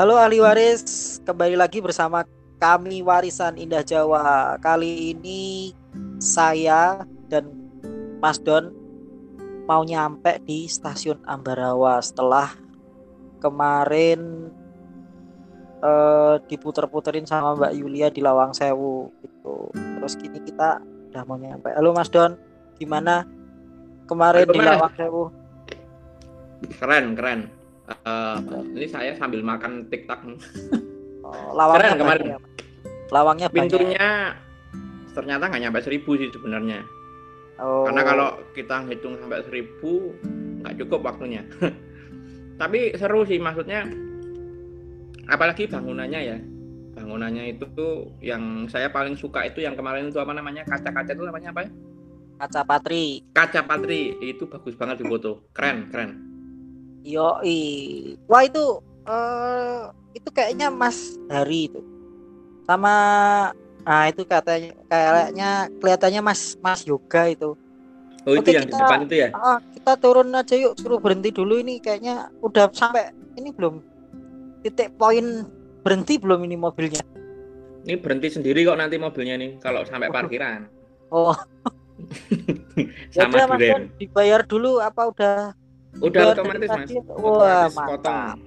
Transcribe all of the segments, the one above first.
Halo ahli waris, kembali lagi bersama kami Warisan Indah Jawa. Kali ini saya dan Mas Don mau nyampe di stasiun Ambarawa setelah kemarin uh, diputer-puterin sama Mbak Yulia di Lawang Sewu gitu. Terus kini kita udah mau nyampe. Halo Mas Don, gimana kemarin Halo, di Lawang Sewu? Keren, keren Uh, ini saya sambil makan tiktok. Oh, lawangnya Keren, kemarin. Ya, lawangnya pintunya banyak. ternyata nggak nyampe seribu sih sebenarnya. Oh. Karena kalau kita hitung sampai seribu nggak cukup waktunya. Tapi seru sih maksudnya. Apalagi bangunannya ya. Bangunannya itu tuh yang saya paling suka itu yang kemarin itu apa namanya kaca-kaca itu namanya apa ya? Kaca patri. Kaca patri itu bagus banget di foto. Keren, keren Yo, wah itu uh, itu kayaknya Mas Hari itu sama nah itu katanya kayaknya kelihatannya Mas Mas Yoga itu. Oh Oke, itu yang kita, di depan itu ya? Uh, kita turun aja yuk, suruh berhenti dulu ini kayaknya udah sampai ini belum titik poin berhenti belum ini mobilnya? Ini berhenti sendiri kok nanti mobilnya nih kalau sampai parkiran. Oh. Sama ya dibayar dulu apa udah Udah otomatis mas. Wah otomatis potong,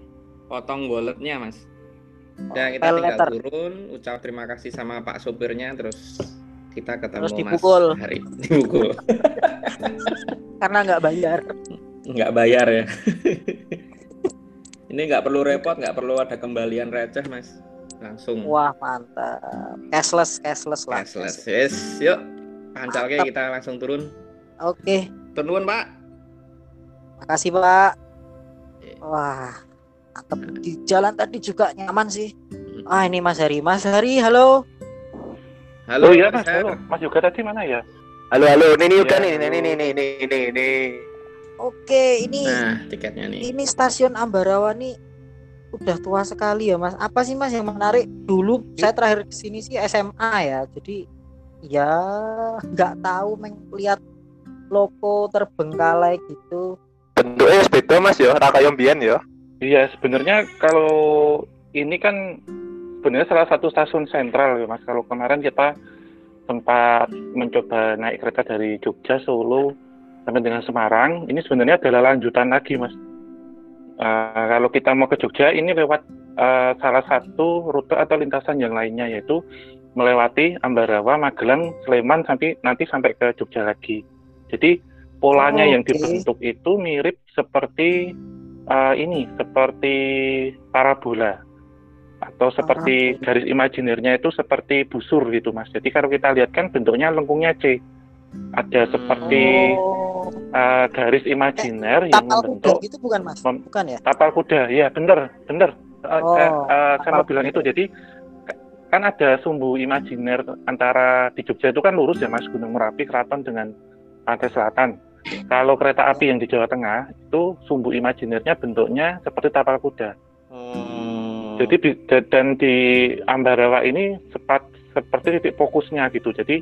potong walletnya mas. Dan kita tinggal letter. turun, ucap terima kasih sama Pak sopirnya, terus kita ketemu terus dipukul. Mas Hari. Dipukul. Karena nggak bayar. Nggak bayar ya. Ini nggak perlu repot, nggak perlu ada kembalian receh mas. Langsung. Wah mantap. Cashless, cashless lah. Cashless, yes. Yuk, pancal kita langsung turun. Oke. Okay. Turun pak. Makasih Pak. Wah. Di jalan tadi juga nyaman sih. Ah ini Mas Hari. Mas Hari, halo. Halo, oh, iya Mas. Halo. Mas Yoga tadi mana ya? Halo, halo. Ini nih Yoga nih, ini ini ini ini ini ini. Oke, ini Nah, tiketnya nih. Ini stasiun Ambarawa nih udah tua sekali ya, Mas. Apa sih Mas yang menarik? Dulu saya terakhir ke sini sih SMA ya. Jadi ya nggak tahu melihat logo terbengkalai gitu bentuknya beda mas ya. Raka yombian ya. Iya sebenarnya kalau ini kan sebenarnya salah satu stasiun sentral ya mas. Kalau kemarin kita sempat mencoba naik kereta dari Jogja Solo sampai dengan Semarang. Ini sebenarnya adalah lanjutan lagi mas. Uh, kalau kita mau ke Jogja ini lewat uh, salah satu rute atau lintasan yang lainnya yaitu melewati Ambarawa, Magelang, Sleman sampai nanti sampai ke Jogja lagi. Jadi polanya oh, yang dibentuk itu mirip seperti uh, ini, seperti parabola atau seperti uh, garis imajinirnya itu seperti busur gitu mas. Jadi kalau kita lihat kan bentuknya lengkungnya C, ada seperti oh. uh, garis imajiner eh, yang membentuk. itu bukan mas? Bukan ya? Tapal kuda, ya bener, bener. Oh, uh, uh, saya mau bilang itu. Jadi kan ada sumbu imajiner antara di Jogja itu kan lurus ya mas Gunung Merapi Keraton dengan pantai selatan kalau kereta api yang di Jawa Tengah itu sumbu imajinernya bentuknya seperti tapal kuda. Hmm. Jadi dan di Ambarawa ini sepat, seperti titik fokusnya gitu. Jadi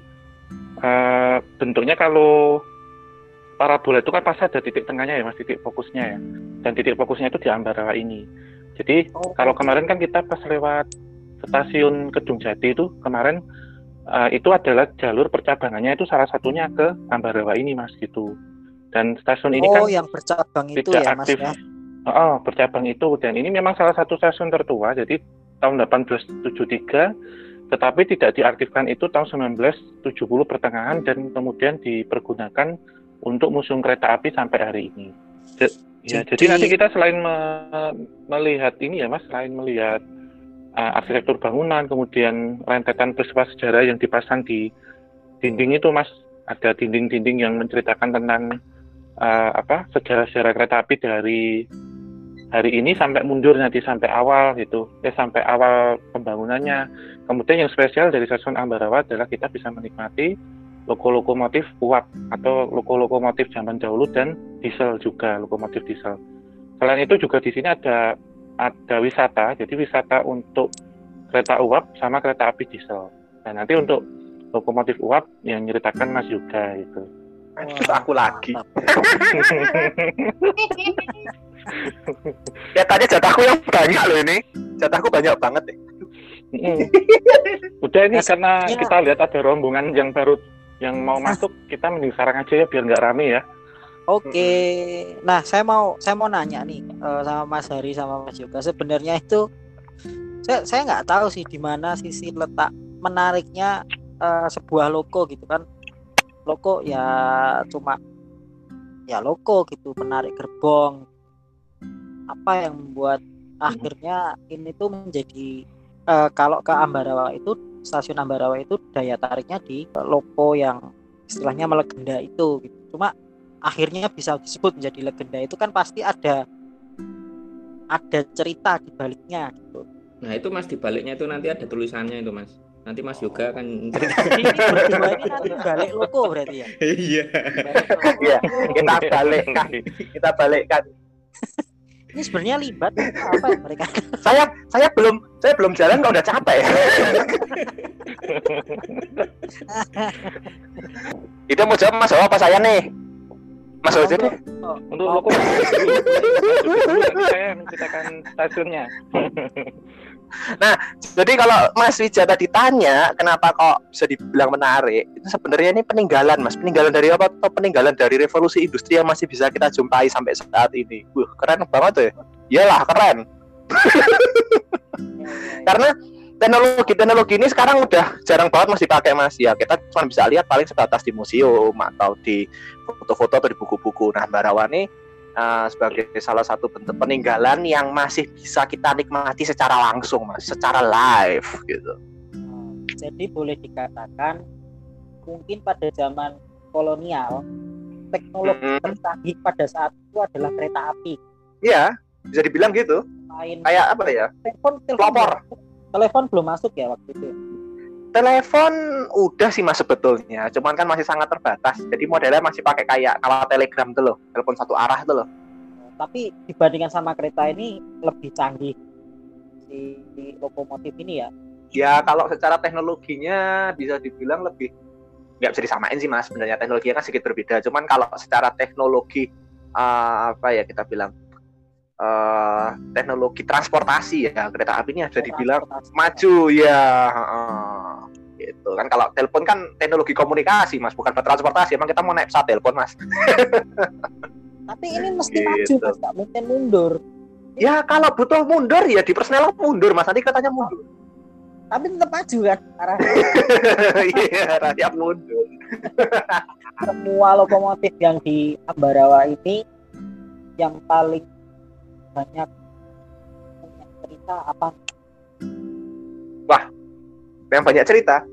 uh, bentuknya kalau parabola itu kan pasti ada titik tengahnya ya mas, titik fokusnya ya. Dan titik fokusnya itu di Ambarawa ini. Jadi oh. kalau kemarin kan kita pas lewat stasiun Kedung Jati itu kemarin uh, itu adalah jalur percabangannya itu salah satunya ke Ambarawa ini mas gitu. Dan stasiun ini oh, kan yang bercabang itu ya, aktif. Mas, ya? Oh, bercabang itu dan ini memang salah satu stasiun tertua. Jadi tahun 1873 tetapi tidak diaktifkan itu tahun 1970 pertengahan dan kemudian dipergunakan untuk museum kereta api sampai hari ini. Ya, jadi, jadi nanti kita selain me melihat ini ya Mas, selain melihat uh, arsitektur bangunan, kemudian rentetan peristiwa sejarah yang dipasang di dinding itu Mas, ada dinding-dinding yang menceritakan tentang uh, apa sejarah-sejarah kereta api dari hari ini sampai mundur nanti sampai awal gitu. Ya sampai awal pembangunannya. Kemudian yang spesial dari stasiun Ambarawa adalah kita bisa menikmati loko lokomotif uap atau loko lokomotif zaman dahulu dan diesel juga lokomotif diesel. Selain itu juga di sini ada ada wisata jadi wisata untuk kereta uap sama kereta api diesel. Dan nanti untuk lokomotif uap yang nyeritakan Mas Yuga itu Terus aku lagi. ya tadi jatahku yang banyak loh ini. jatahku banyak banget deh. Udah ini karena kita lihat ada rombongan yang baru yang mau masuk, kita mending sekarang aja ya biar nggak rame ya. Oke, nah saya mau saya mau nanya nih uh, sama Mas Hari sama Mas Yoga. Sebenarnya itu saya saya nggak tahu sih di mana sisi letak menariknya uh, sebuah logo gitu kan. Logo ya cuma ya logo gitu, menarik gerbong. Apa yang membuat akhirnya ini tuh menjadi uh, kalau ke Ambarawa itu stasiun Ambarawa itu daya tariknya di logo yang istilahnya melegenda itu gitu. Cuma akhirnya bisa disebut menjadi legenda itu kan pasti ada ada cerita di baliknya gitu. Nah itu mas di baliknya itu nanti ada tulisannya itu mas. Nanti Mas Yoga akan ini berdua ini nanti balik loko berarti ya. Iya. Iya, kita balikkan. Kita balikkan. ini sebenarnya libat apa ya mereka? Saya saya belum saya belum jalan kok udah capek. Itu mau jawab Mas apa saya nih? Mas Ojo deh. Untuk loko saya menceritakan stasiunnya. Nah, jadi kalau Mas Wija tadi tanya kenapa kok bisa dibilang menarik, itu sebenarnya ini peninggalan Mas. Peninggalan dari apa? Atau peninggalan dari revolusi industri yang masih bisa kita jumpai sampai saat ini. Wah, keren banget. Ya. Iyalah, keren. Karena teknologi teknologi ini sekarang udah jarang banget masih pakai mas ya kita cuma bisa lihat paling sebatas di museum atau di foto-foto atau di buku-buku nah Barawani uh, sebagai salah satu bentuk peninggalan yang masih bisa kita nikmati secara langsung mas. Secara live gitu. Jadi boleh dikatakan mungkin pada zaman kolonial teknologi mm -hmm. tercanggih pada saat itu adalah kereta api. Iya bisa dibilang gitu. Main kayak apa ya? Telepon telepon telepon belum masuk ya waktu itu telepon udah sih mas sebetulnya. Cuman kan masih sangat terbatas. Jadi modelnya masih pakai kayak kalau telegram tuh loh. Telepon satu arah tuh loh. Tapi dibandingkan sama kereta ini lebih canggih si, si lokomotif ini ya? Ya kalau secara teknologinya bisa dibilang lebih nggak bisa disamain sih mas. Sebenarnya teknologinya kan sedikit berbeda. Cuman kalau secara teknologi uh, apa ya kita bilang uh, teknologi transportasi ya kereta api ini sudah dibilang maju ya uh, gitu kan kalau telepon kan teknologi komunikasi mas bukan transportasi emang kita mau naik pesawat telepon mas. Tapi ini mesti gitu. maju mas tak mungkin mundur. Ya kalau butuh mundur ya di personnel mundur mas nanti katanya mundur. Tapi tetap maju kan arahnya iya arahnya mundur. Semua lokomotif yang di Ambarawa ini yang paling banyak punya cerita apa? Wah yang banyak cerita?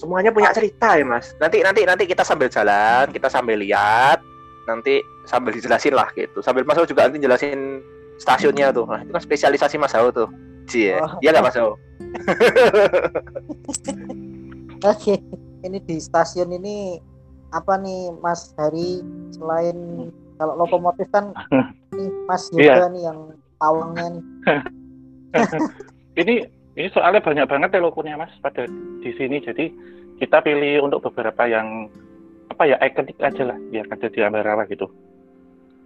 Semuanya punya cerita ya mas. Nanti nanti nanti kita sambil jalan kita sambil lihat nanti sambil dijelasin lah gitu. Sambil masuk juga nanti jelasin stasiunnya tuh. Nah itu kan spesialisasi mas Hao tuh. Cie, oh. iya nggak mas Hao oke ini di stasiun ini apa nih Mas Hari? Selain kalau lokomotif kan ini Mas juga yeah. nih yang tawangnya nih. ini ini soalnya banyak banget ya lokonya Mas pada di sini. Jadi kita pilih untuk beberapa yang apa ya ikonik aja lah biar ada di Ambarawa gitu.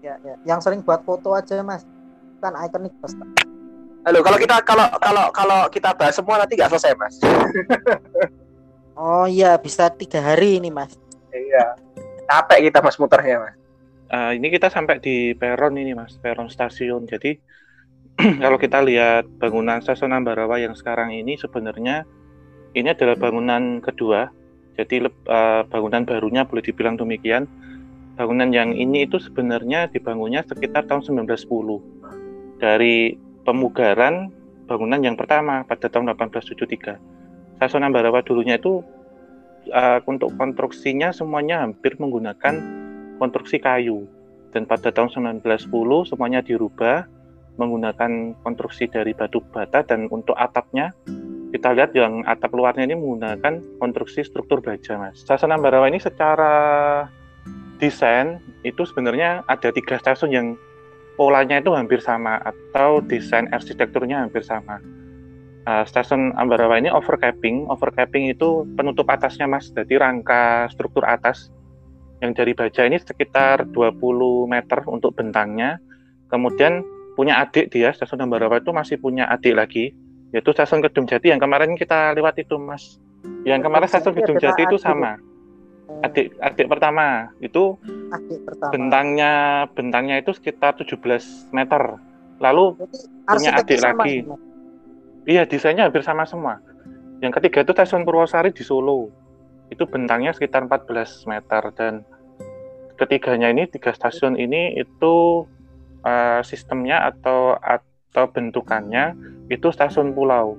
Ya, ya. Yang sering buat foto aja Mas. Kan ikonik pasti. Halo, kalau kita kalau kalau kalau kita bahas semua nanti nggak selesai Mas. oh iya, bisa tiga hari ini Mas. Iya. Capek kita Mas muternya Mas uh, ini kita sampai di peron ini mas, peron stasiun. Jadi kalau kita lihat bangunan stasiun Ambarawa yang sekarang ini sebenarnya ini adalah bangunan kedua. Jadi uh, bangunan barunya boleh dibilang demikian. Bangunan yang ini itu sebenarnya dibangunnya sekitar tahun 1910 dari pemugaran bangunan yang pertama pada tahun 1873. Stasiun Ambarawa dulunya itu uh, untuk konstruksinya semuanya hampir menggunakan konstruksi kayu. Dan pada tahun 1910 semuanya dirubah menggunakan konstruksi dari batu bata dan untuk atapnya kita lihat yang atap luarnya ini menggunakan konstruksi struktur baja mas. Stasiun Ambarawa ini secara desain itu sebenarnya ada tiga stasiun yang polanya itu hampir sama atau desain arsitekturnya hampir sama. Uh, stasiun Ambarawa ini overcapping, overcapping itu penutup atasnya mas, jadi rangka struktur atas yang dari baja ini sekitar 20 meter untuk bentangnya. Kemudian punya adik dia stasiun Ambarawa itu masih punya adik lagi yaitu stasiun Kedung Jati. Yang kemarin kita lewat itu mas. Yang kemarin stasiun Kedung Jati itu sama. Adik adik pertama itu adik pertama. bentangnya bentangnya itu sekitar 17 meter. Lalu punya adik lagi. sama. iya desainnya hampir sama semua. Yang ketiga itu stasiun Purwosari di Solo. Itu bentangnya sekitar 14 meter dan ketiganya ini tiga stasiun ini itu uh, sistemnya atau atau bentukannya itu stasiun pulau.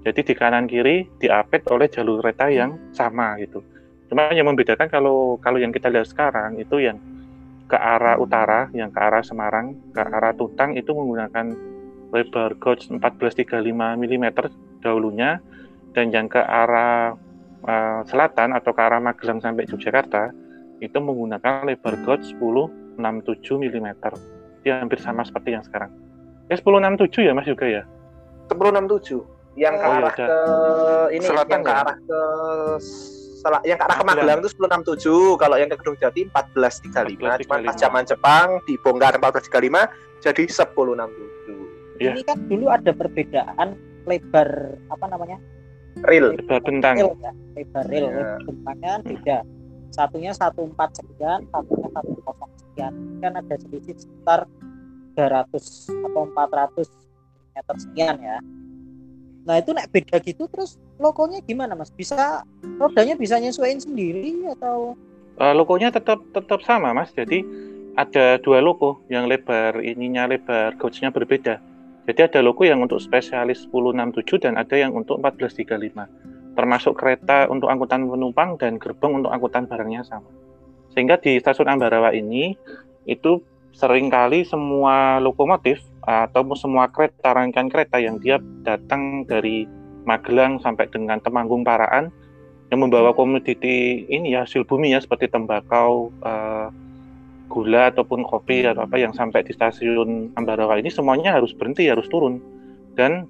Jadi di kanan kiri diapit oleh jalur kereta yang sama gitu. Cuma yang membedakan kalau kalau yang kita lihat sekarang itu yang ke arah utara, yang ke arah Semarang, ke arah Tutang itu menggunakan lebar gauge 1435 mm dahulunya dan yang ke arah uh, selatan atau ke arah Magelang sampai Yogyakarta itu menggunakan lebar gauge 1067 mm dia hampir sama seperti yang sekarang. Eh 1067 ya Mas juga ya? 1067 yang ke oh, arah ya, ke ini Selatan yang ke arah ke yang ke arah ke Magelang itu 1067 kalau yang ke Gedung Jati 1435 cuma pas zaman Jepang dibongkar 1435 jadi 1067 ya. ini kan dulu ada perbedaan lebar apa namanya? Rel lebar bentang. Rel, ya. lebar rel ya. bentangnya beda satunya 14 sekian satunya 10 sekian. Kan ada selisih sekitar 300 atau 400 meter sekian ya. Nah itu nek beda gitu terus logonya gimana mas? Bisa rodanya bisa nyesuaiin sendiri atau? Uh, logonya tetap tetap sama mas. Jadi ada dua logo yang lebar ininya lebar gauge berbeda. Jadi ada logo yang untuk spesialis 1067 dan ada yang untuk 1435 termasuk kereta untuk angkutan penumpang dan gerbong untuk angkutan barangnya sama. Sehingga di stasiun Ambarawa ini itu sering kali semua lokomotif atau semua kereta rangkaian kereta yang dia datang dari Magelang sampai dengan Temanggung Paraan yang membawa komoditi ini ya hasil bumi ya seperti tembakau, uh, gula ataupun kopi atau apa yang sampai di stasiun Ambarawa ini semuanya harus berhenti harus turun. Dan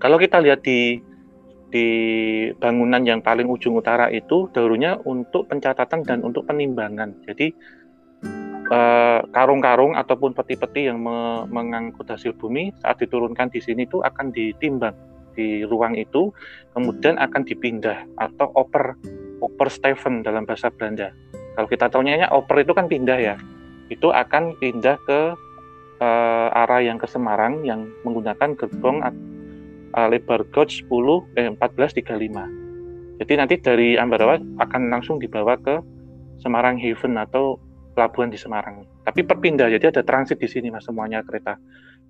kalau kita lihat di di bangunan yang paling ujung utara itu dahulunya untuk pencatatan dan untuk penimbangan. Jadi eh, karung-karung ataupun peti-peti yang me mengangkut hasil bumi saat diturunkan di sini itu akan ditimbang di ruang itu, kemudian akan dipindah atau oper oper Steven dalam bahasa Belanda. Kalau kita tahunya oper itu kan pindah ya, itu akan pindah ke uh, arah yang ke Semarang yang menggunakan gerbong uh, lebar gauge 10 eh 1435. Jadi nanti dari Ambarawa akan langsung dibawa ke Semarang Haven atau pelabuhan di Semarang. Tapi perpindah, jadi ada transit di sini mas semuanya kereta.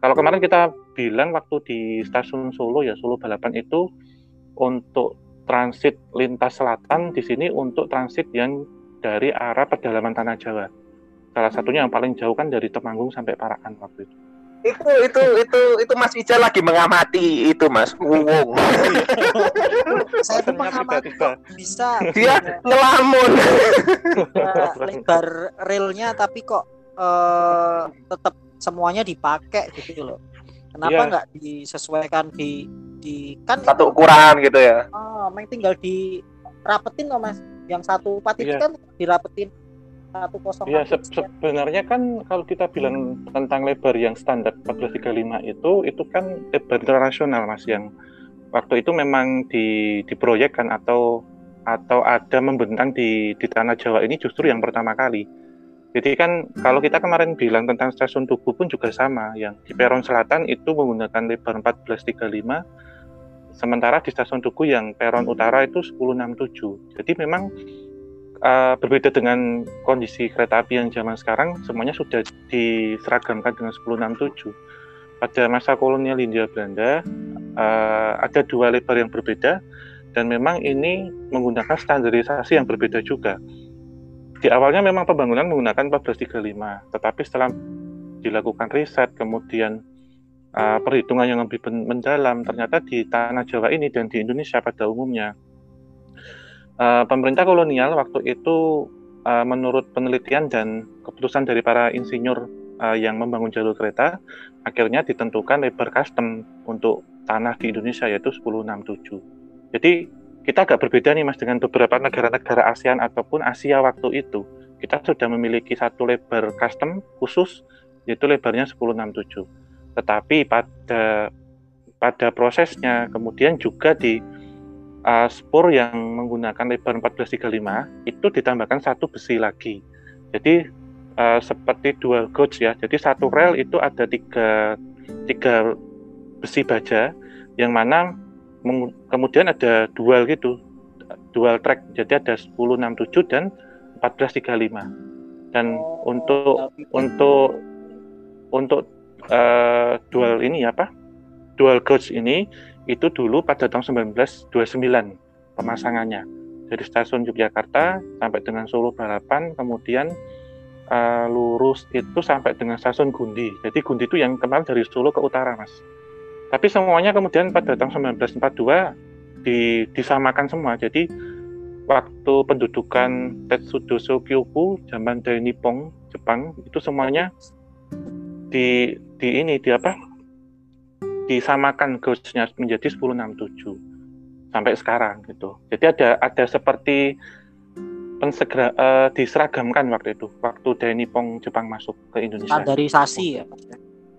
Kalau kemarin kita bilang waktu di stasiun Solo ya Solo Balapan itu untuk transit lintas selatan di sini untuk transit yang dari arah pedalaman tanah Jawa. Salah satunya yang paling jauh kan dari Temanggung sampai Parakan waktu itu itu itu itu itu Mas Ica lagi mengamati itu Mas Wung. Saya tuh mengamati kok bisa dia ngelamun. lebar relnya tapi kok uh, tetap semuanya dipakai gitu loh. Kenapa iya. nggak disesuaikan di di kan satu ukuran gitu ya? Oh, main tinggal dirapetin loh Mas. Yang satu patit yeah. kan dirapetin satu kosong ya. se sebenarnya kan kalau kita bilang tentang lebar yang standar 1435 itu itu kan lebar internasional mas yang waktu itu memang di diproyekkan atau atau ada membentang di di tanah Jawa ini justru yang pertama kali. Jadi kan kalau kita kemarin bilang tentang stasiun Tugu pun juga sama yang di peron selatan itu menggunakan lebar 1435 sementara di stasiun Tugu yang peron utara itu 1067 jadi memang uh, berbeda dengan kondisi kereta api yang zaman sekarang semuanya sudah diseragamkan dengan 1067 pada masa kolonial Hindia Belanda uh, ada dua lebar yang berbeda dan memang ini menggunakan standarisasi yang berbeda juga. Di awalnya memang pembangunan menggunakan 1435 tetapi setelah dilakukan riset kemudian uh, perhitungan yang lebih mendalam ternyata di tanah Jawa ini dan di Indonesia pada umumnya uh, pemerintah kolonial waktu itu uh, menurut penelitian dan keputusan dari para insinyur uh, yang membangun jalur kereta akhirnya ditentukan lebar custom untuk tanah di Indonesia yaitu 1067. Jadi kita agak berbeda nih Mas dengan beberapa negara-negara ASEAN ataupun Asia waktu itu. Kita sudah memiliki satu lebar custom khusus yaitu lebarnya 1067. tetapi pada pada prosesnya kemudian juga di uh, spur yang menggunakan lebar 1435 itu ditambahkan satu besi lagi. Jadi uh, seperti dual gauge ya. Jadi satu rel itu ada tiga tiga besi baja yang mana kemudian ada dual gitu dual track jadi ada 1067 dan 1435 dan oh, untuk untuk untuk uh, dual ini apa dual gauge ini itu dulu pada tahun 1929 pemasangannya dari stasiun Yogyakarta sampai dengan Solo Balapan kemudian uh, lurus itu sampai dengan stasiun Gundi jadi Gundi itu yang kemarin dari Solo ke utara mas tapi semuanya kemudian pada tahun 1942 di, disamakan semua. Jadi waktu pendudukan Tetsudoso Kyoku zaman dari Nippon Jepang itu semuanya di di ini di apa? Disamakan ghostnya menjadi 1067 sampai sekarang gitu. Jadi ada ada seperti pensegera uh, diseragamkan waktu itu waktu dari Nippon Jepang masuk ke Indonesia. Standarisasi ya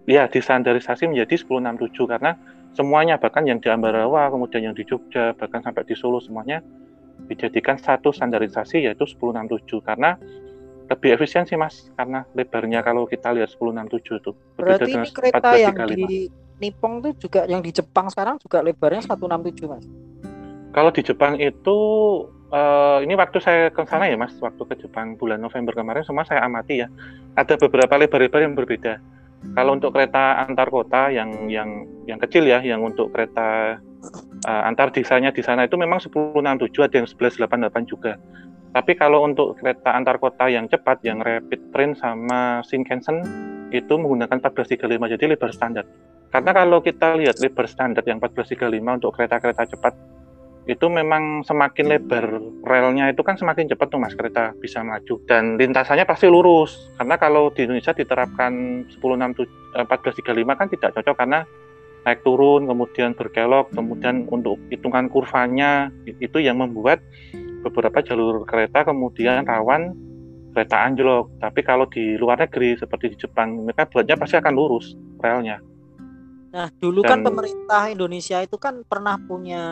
ya disandarisasi menjadi 1067 karena semuanya bahkan yang di Ambarawa kemudian yang di Jogja bahkan sampai di Solo semuanya dijadikan satu standarisasi yaitu 1067 karena lebih efisien sih mas karena lebarnya kalau kita lihat 1067 itu berarti ini kereta yang di Nippon itu juga yang di Jepang sekarang juga lebarnya 167 mas kalau di Jepang itu uh, ini waktu saya ke sana ya mas waktu ke Jepang bulan November kemarin semua saya amati ya ada beberapa lebar-lebar yang berbeda kalau untuk kereta antar kota yang yang yang kecil ya, yang untuk kereta uh, antar desanya di sana itu memang 1067 ada yang 1188 juga. Tapi kalau untuk kereta antar kota yang cepat, yang rapid train sama Shinkansen itu menggunakan 1435 jadi lebar standar. Karena kalau kita lihat lebar standar yang 1435 untuk kereta-kereta cepat itu memang semakin lebar relnya itu kan semakin cepat tuh mas kereta bisa maju. Dan lintasannya pasti lurus. Karena kalau di Indonesia diterapkan 1067 1435 eh, kan tidak cocok karena naik turun kemudian berkelok kemudian untuk hitungan kurvanya itu yang membuat beberapa jalur kereta kemudian rawan kereta anjlok. Tapi kalau di luar negeri seperti di Jepang mereka buatnya pasti akan lurus relnya Nah, dulu kan Dan, kan pemerintah Indonesia itu kan pernah punya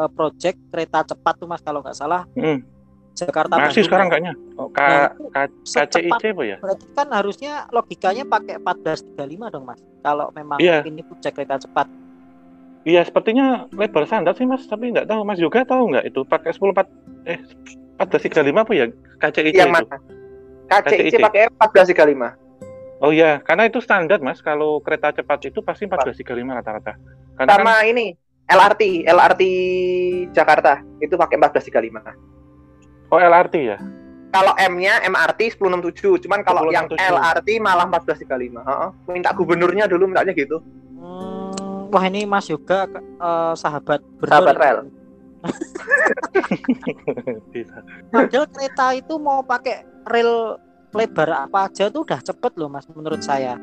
uh, project kereta cepat tuh Mas kalau nggak salah. Hmm. Jakarta Masih Bandung. sekarang kayaknya. Oh, K, nah, KCIC apa ya? Berarti kan harusnya logikanya pakai 1435 dong Mas. Kalau memang yeah. ini project kereta cepat. Iya, sepertinya lebar standar sih Mas, tapi nggak tahu Mas juga tahu nggak itu pakai 10 4 eh 1435 apa ya KCIC Yang itu? Mana? KCIC, KCIC pakai 1435. Oh iya, karena itu standar mas. Kalau kereta cepat itu pasti 1435 rata-rata. Karena Sama kan... ini LRT, LRT Jakarta itu pakai 1435. Oh LRT ya? Kalau M-nya MRT 1067, cuman kalau yang LRT malah 1435. Heeh. Minta gubernurnya dulu mintanya gitu. Hmm, wah ini Mas juga uh, sahabat Sahabat rel. Padahal kereta itu mau pakai rel lebar apa aja tuh udah cepet loh mas menurut saya.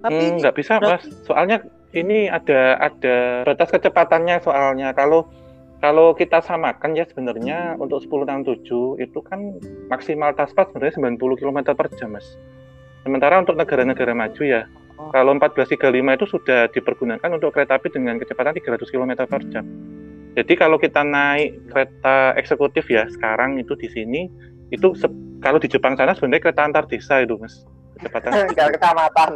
Tapi hmm, nggak bisa berarti... mas. Soalnya ini ada ada batas kecepatannya soalnya. Kalau kalau kita samakan ya sebenarnya untuk 1067 itu kan maksimal taspat sebenarnya 90 km per jam mas. Sementara untuk negara-negara maju ya oh. kalau 1435 itu sudah dipergunakan untuk kereta api dengan kecepatan 300 km per jam. Jadi kalau kita naik kereta eksekutif ya sekarang itu di sini itu kalau di Jepang sana sebenarnya kereta antar desa itu mas. Kecepatan. Kecamatan.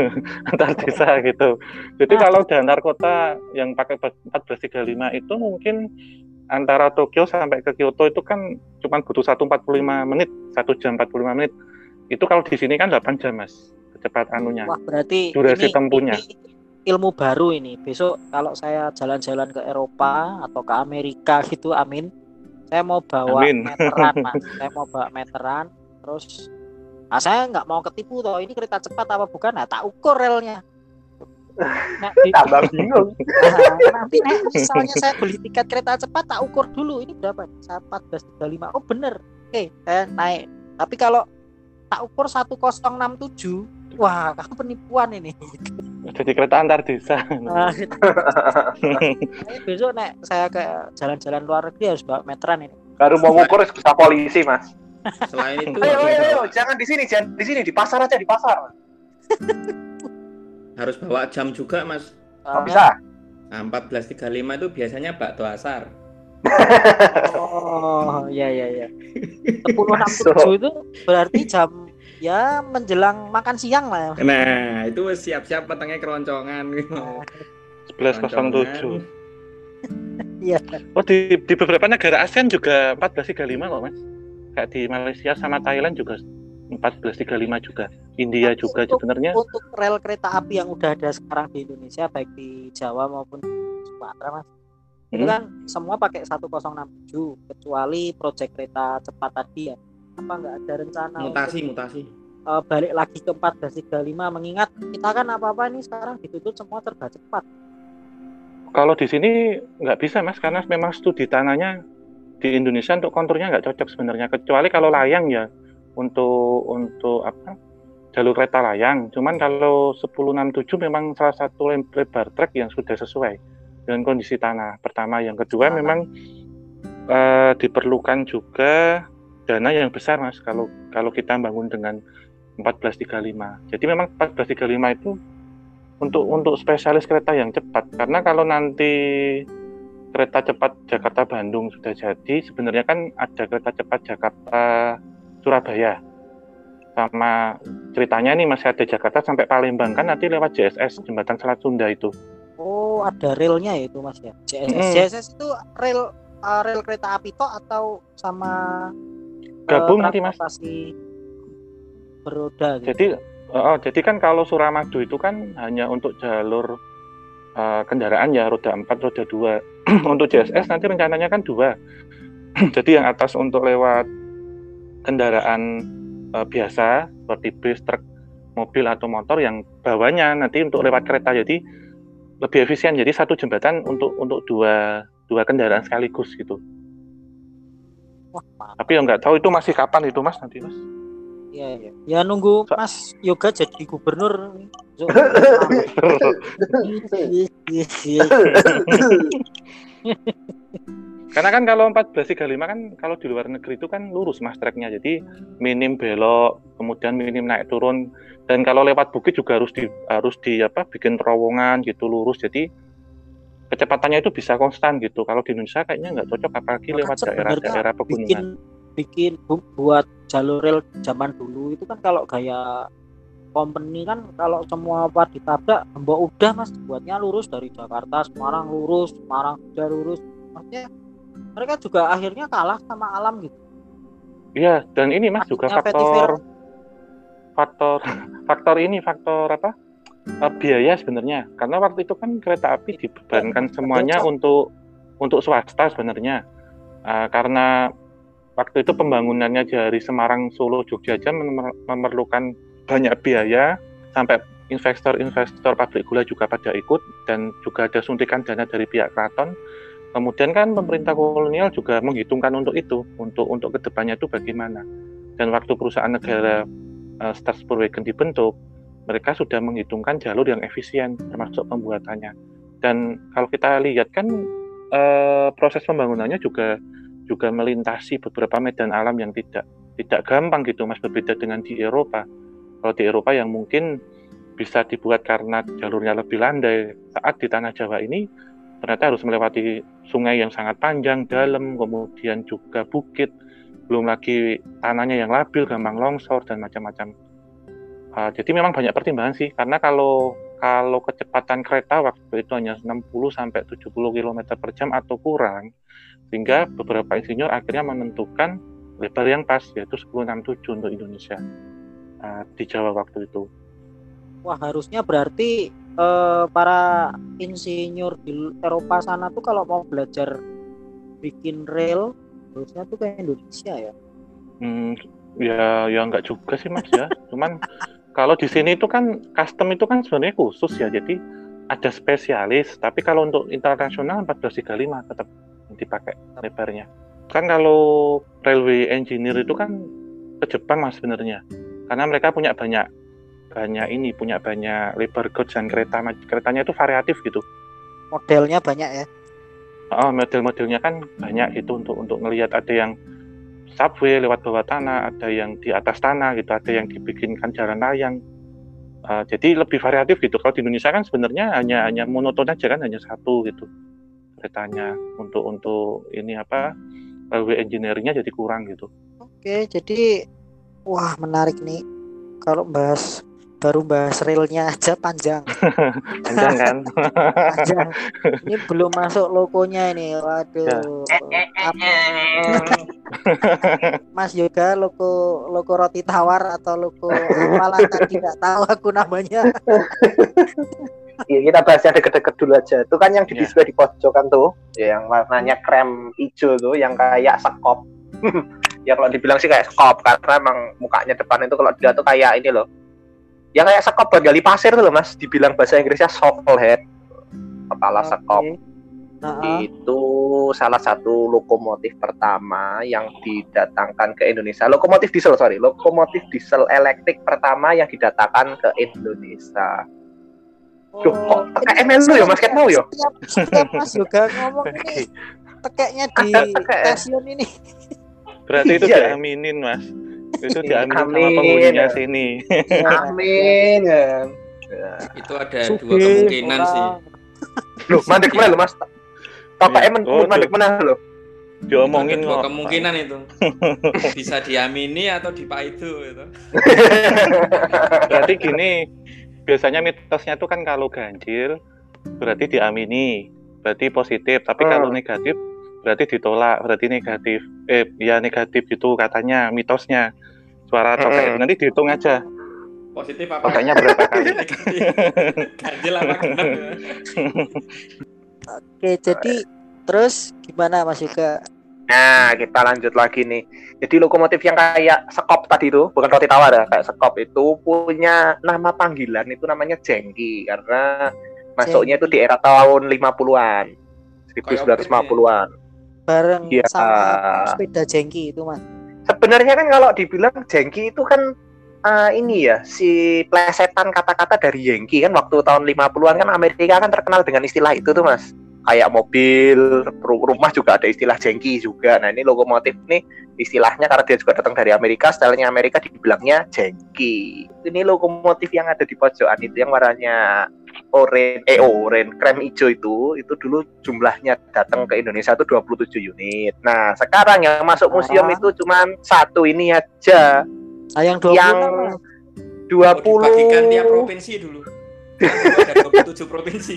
Antar desa gitu. Jadi ah. kalau di antar kota yang pakai 1435 itu mungkin antara Tokyo sampai ke Kyoto itu kan cuma butuh 145 menit satu jam 45 menit. Itu kalau di sini kan 8 jam mas kecepatan anunya. Wah, berarti durasi ini, tempuhnya. ini ilmu baru ini. Besok kalau saya jalan-jalan ke Eropa atau ke Amerika gitu amin saya mau bawa Amin. meteran mas saya mau bawa meteran terus nah saya nggak mau ketipu toh. Ini kereta cepat apa bukan? Nah tak ukur relnya. Nah, tambah bingung. Nah, nanti nih, misalnya saya beli tiket kereta cepat tak ukur dulu. Ini berapa? Empat belas tiga lima. Oh bener. Oke saya naik. Tapi kalau tak ukur satu enam tujuh. Wah kamu penipuan ini. Jadi kereta antar desa. Nah, besok nek saya ke jalan-jalan luar negeri harus bawa meteran ini. Baru mau ngukur bisa polisi mas. Selain itu ayo, ayo, ayo, jangan di sini jangan di sini di pasar aja di pasar. Harus bawa jam juga mas. Oh, bisa. Nah, 14.35 itu biasanya bakto asar oh iya iya iya 10.67 itu berarti jam ya menjelang makan siang lah nah itu siap-siap petangnya keroncongan gitu. 11.07 Iya. Oh di, di beberapa negara ASEAN juga 14.35 kok mas. Kayak di Malaysia sama Thailand juga 14.35 juga. India juga untuk, sebenarnya. Untuk rel kereta api yang udah ada sekarang di Indonesia baik di Jawa maupun di Sumatera mas. Hmm. Itu kan semua pakai 1067 kecuali proyek kereta cepat tadi ya. Apa nggak ada rencana mutasi untuk, mutasi uh, balik lagi ke 1435 mengingat kita kan apa-apa ini sekarang ditutup semua serba cepat kalau di sini nggak bisa mas, karena memang studi tanahnya di Indonesia untuk konturnya nggak cocok sebenarnya. Kecuali kalau layang ya untuk untuk apa jalur kereta layang. Cuman kalau 1067 memang salah satu lebar trek yang sudah sesuai dengan kondisi tanah. Pertama, yang kedua memang uh, diperlukan juga dana yang besar mas kalau kalau kita bangun dengan 1435. Jadi memang 1435 itu untuk untuk spesialis kereta yang cepat. Karena kalau nanti kereta cepat Jakarta Bandung sudah jadi sebenarnya kan ada kereta cepat Jakarta Surabaya. Sama ceritanya ini masih ada Jakarta sampai Palembang. Kan nanti lewat JSS jembatan Selat Sunda itu oh ada relnya ya itu mas ya JSS hmm. JSS itu rel uh, rel kereta api toh atau sama gabung uh, nanti mas beroda gitu. jadi Oh, jadi kan kalau Suramadu itu kan hanya untuk jalur uh, kendaraan ya roda 4, roda 2. untuk JSS nanti rencananya kan dua. jadi yang atas untuk lewat kendaraan uh, biasa seperti bis, truk, mobil atau motor yang bawahnya nanti untuk lewat kereta. Jadi lebih efisien. Jadi satu jembatan untuk untuk dua dua kendaraan sekaligus gitu. Wah, Tapi yang nggak tahu itu masih kapan itu mas nanti mas? Iya, iya. Ya nunggu Mas Yoga jadi gubernur. Karena kan kalau 1435 kan kalau di luar negeri itu kan lurus mas treknya. Jadi minim belok, kemudian minim naik turun dan kalau lewat bukit juga harus di harus di apa bikin terowongan gitu lurus. Jadi kecepatannya itu bisa konstan gitu. Kalau di Indonesia kayaknya nggak cocok apalagi lewat daerah-daerah pegunungan. Bikin bikin buat jalur rel zaman dulu itu kan kalau gaya company kan kalau semua apa ditabrak mbak udah mas buatnya lurus dari Jakarta Semarang lurus Semarang sudah lurus maksudnya mereka juga akhirnya kalah sama alam gitu. Iya dan ini mas juga faktor faktor faktor ini faktor apa? Uh, biaya sebenarnya. Karena waktu itu kan kereta api dibebankan semuanya untuk untuk swasta sebenarnya. Uh, karena waktu itu pembangunannya dari Semarang, Solo, Jogja aja memerlukan banyak biaya sampai investor-investor pabrik gula juga pada ikut dan juga ada suntikan dana dari pihak keraton. Kemudian kan pemerintah kolonial juga menghitungkan untuk itu, untuk untuk ke depannya itu bagaimana. Dan waktu perusahaan negara uh, Star Spurwagon dibentuk, mereka sudah menghitungkan jalur yang efisien termasuk pembuatannya. Dan kalau kita lihat kan uh, proses pembangunannya juga juga melintasi beberapa medan alam yang tidak tidak gampang gitu mas berbeda dengan di Eropa kalau di Eropa yang mungkin bisa dibuat karena jalurnya lebih landai saat di tanah Jawa ini ternyata harus melewati sungai yang sangat panjang dalam kemudian juga bukit belum lagi tanahnya yang labil gampang longsor dan macam-macam uh, jadi memang banyak pertimbangan sih karena kalau kalau kecepatan kereta waktu itu hanya 60 sampai 70 km per jam atau kurang sehingga beberapa insinyur akhirnya menentukan lebar yang pas yaitu 1067 untuk Indonesia uh, di Jawa waktu itu. Wah harusnya berarti uh, para insinyur di Eropa sana tuh kalau mau belajar bikin rel harusnya tuh ke Indonesia ya? Hmm, ya ya nggak juga sih mas ya. Cuman kalau di sini itu kan custom itu kan sebenarnya khusus ya. Jadi ada spesialis. Tapi kalau untuk internasional 1435 tetap dipakai lebarnya. Kan kalau railway engineer itu kan ke Jepang mas sebenarnya, karena mereka punya banyak banyak ini punya banyak lebar gauge dan kereta keretanya itu variatif gitu. Modelnya banyak ya? Oh, model-modelnya kan banyak itu untuk untuk ngelihat ada yang subway lewat bawah tanah, ada yang di atas tanah gitu, ada yang dibikinkan jalan layang. uh, jadi lebih variatif gitu kalau di Indonesia kan sebenarnya hanya hanya monoton aja kan hanya satu gitu keretanya untuk untuk ini apa railway engineeringnya jadi kurang gitu oke jadi wah menarik nih kalau bahas baru bahas realnya aja panjang. panjang kan? panjang. Ini belum masuk logonya ini. Waduh. Ya. Mas Yoga logo logo roti tawar atau logo malah tadi tidak tahu aku namanya. Iya kita bahas yang deket-deket dulu aja. Itu kan yang di display yeah. di pojokan tuh, ya, yang warnanya krem hijau tuh, yang kayak sekop. ya kalau dibilang sih kayak sekop karena emang mukanya depan itu kalau dia tuh kayak ini loh ya kayak sekop buat gali pasir tuh loh mas dibilang bahasa Inggrisnya head kepala okay. sekop uh-huh. itu salah satu lokomotif pertama yang didatangkan ke Indonesia lokomotif diesel sorry lokomotif diesel elektrik pertama yang didatangkan ke Indonesia Duh, kok ML ya Mas Ket mau ya? Setiap, Mas juga ngomong ini tekeknya di stasiun ini. Berarti itu iya. diaminin Mas itu diambil Amin. sama penghuninya sini. Amin. Ya. Itu ada Suki. dua kemungkinan sih. Loh, mandek mana lo, Mas? Bapak ya. oh, mandek mana lo? Diomongin dua kemungkinan itu. Bisa diamini atau dipaidu itu. Berarti gini, biasanya mitosnya itu kan kalau ganjil berarti diamini, berarti positif, tapi hmm. kalau negatif berarti ditolak berarti negatif. Eh ya negatif itu katanya mitosnya. Suara copet mm -hmm. nanti dihitung aja. Positif apa? Katanya berapa kali? Ganjil apa? Oke jadi terus gimana Mas Yuga Nah, kita lanjut lagi nih. Jadi lokomotif yang kayak sekop tadi itu, bukan roti tawar ya, kayak sekop itu punya nama panggilan itu namanya jengki. Karena masuknya itu di era tahun 50-an. 1950-an bareng ya. sama sepeda jengki itu mas sebenarnya kan kalau dibilang jengki itu kan uh, ini ya si plesetan kata-kata dari Yankee kan waktu tahun 50-an kan Amerika kan terkenal dengan istilah itu tuh mas kayak mobil rumah juga ada istilah jengki juga nah ini lokomotif nih istilahnya karena dia juga datang dari Amerika stylenya Amerika dibilangnya jengki ini lokomotif yang ada di pojokan itu yang warnanya orange eh orange krem hijau itu itu dulu jumlahnya datang ke Indonesia itu 27 unit. Nah, sekarang yang masuk museum itu cuma satu ini aja. Sayang 20 yang 20 oh, dibagikan tiap provinsi dulu. 27 provinsi.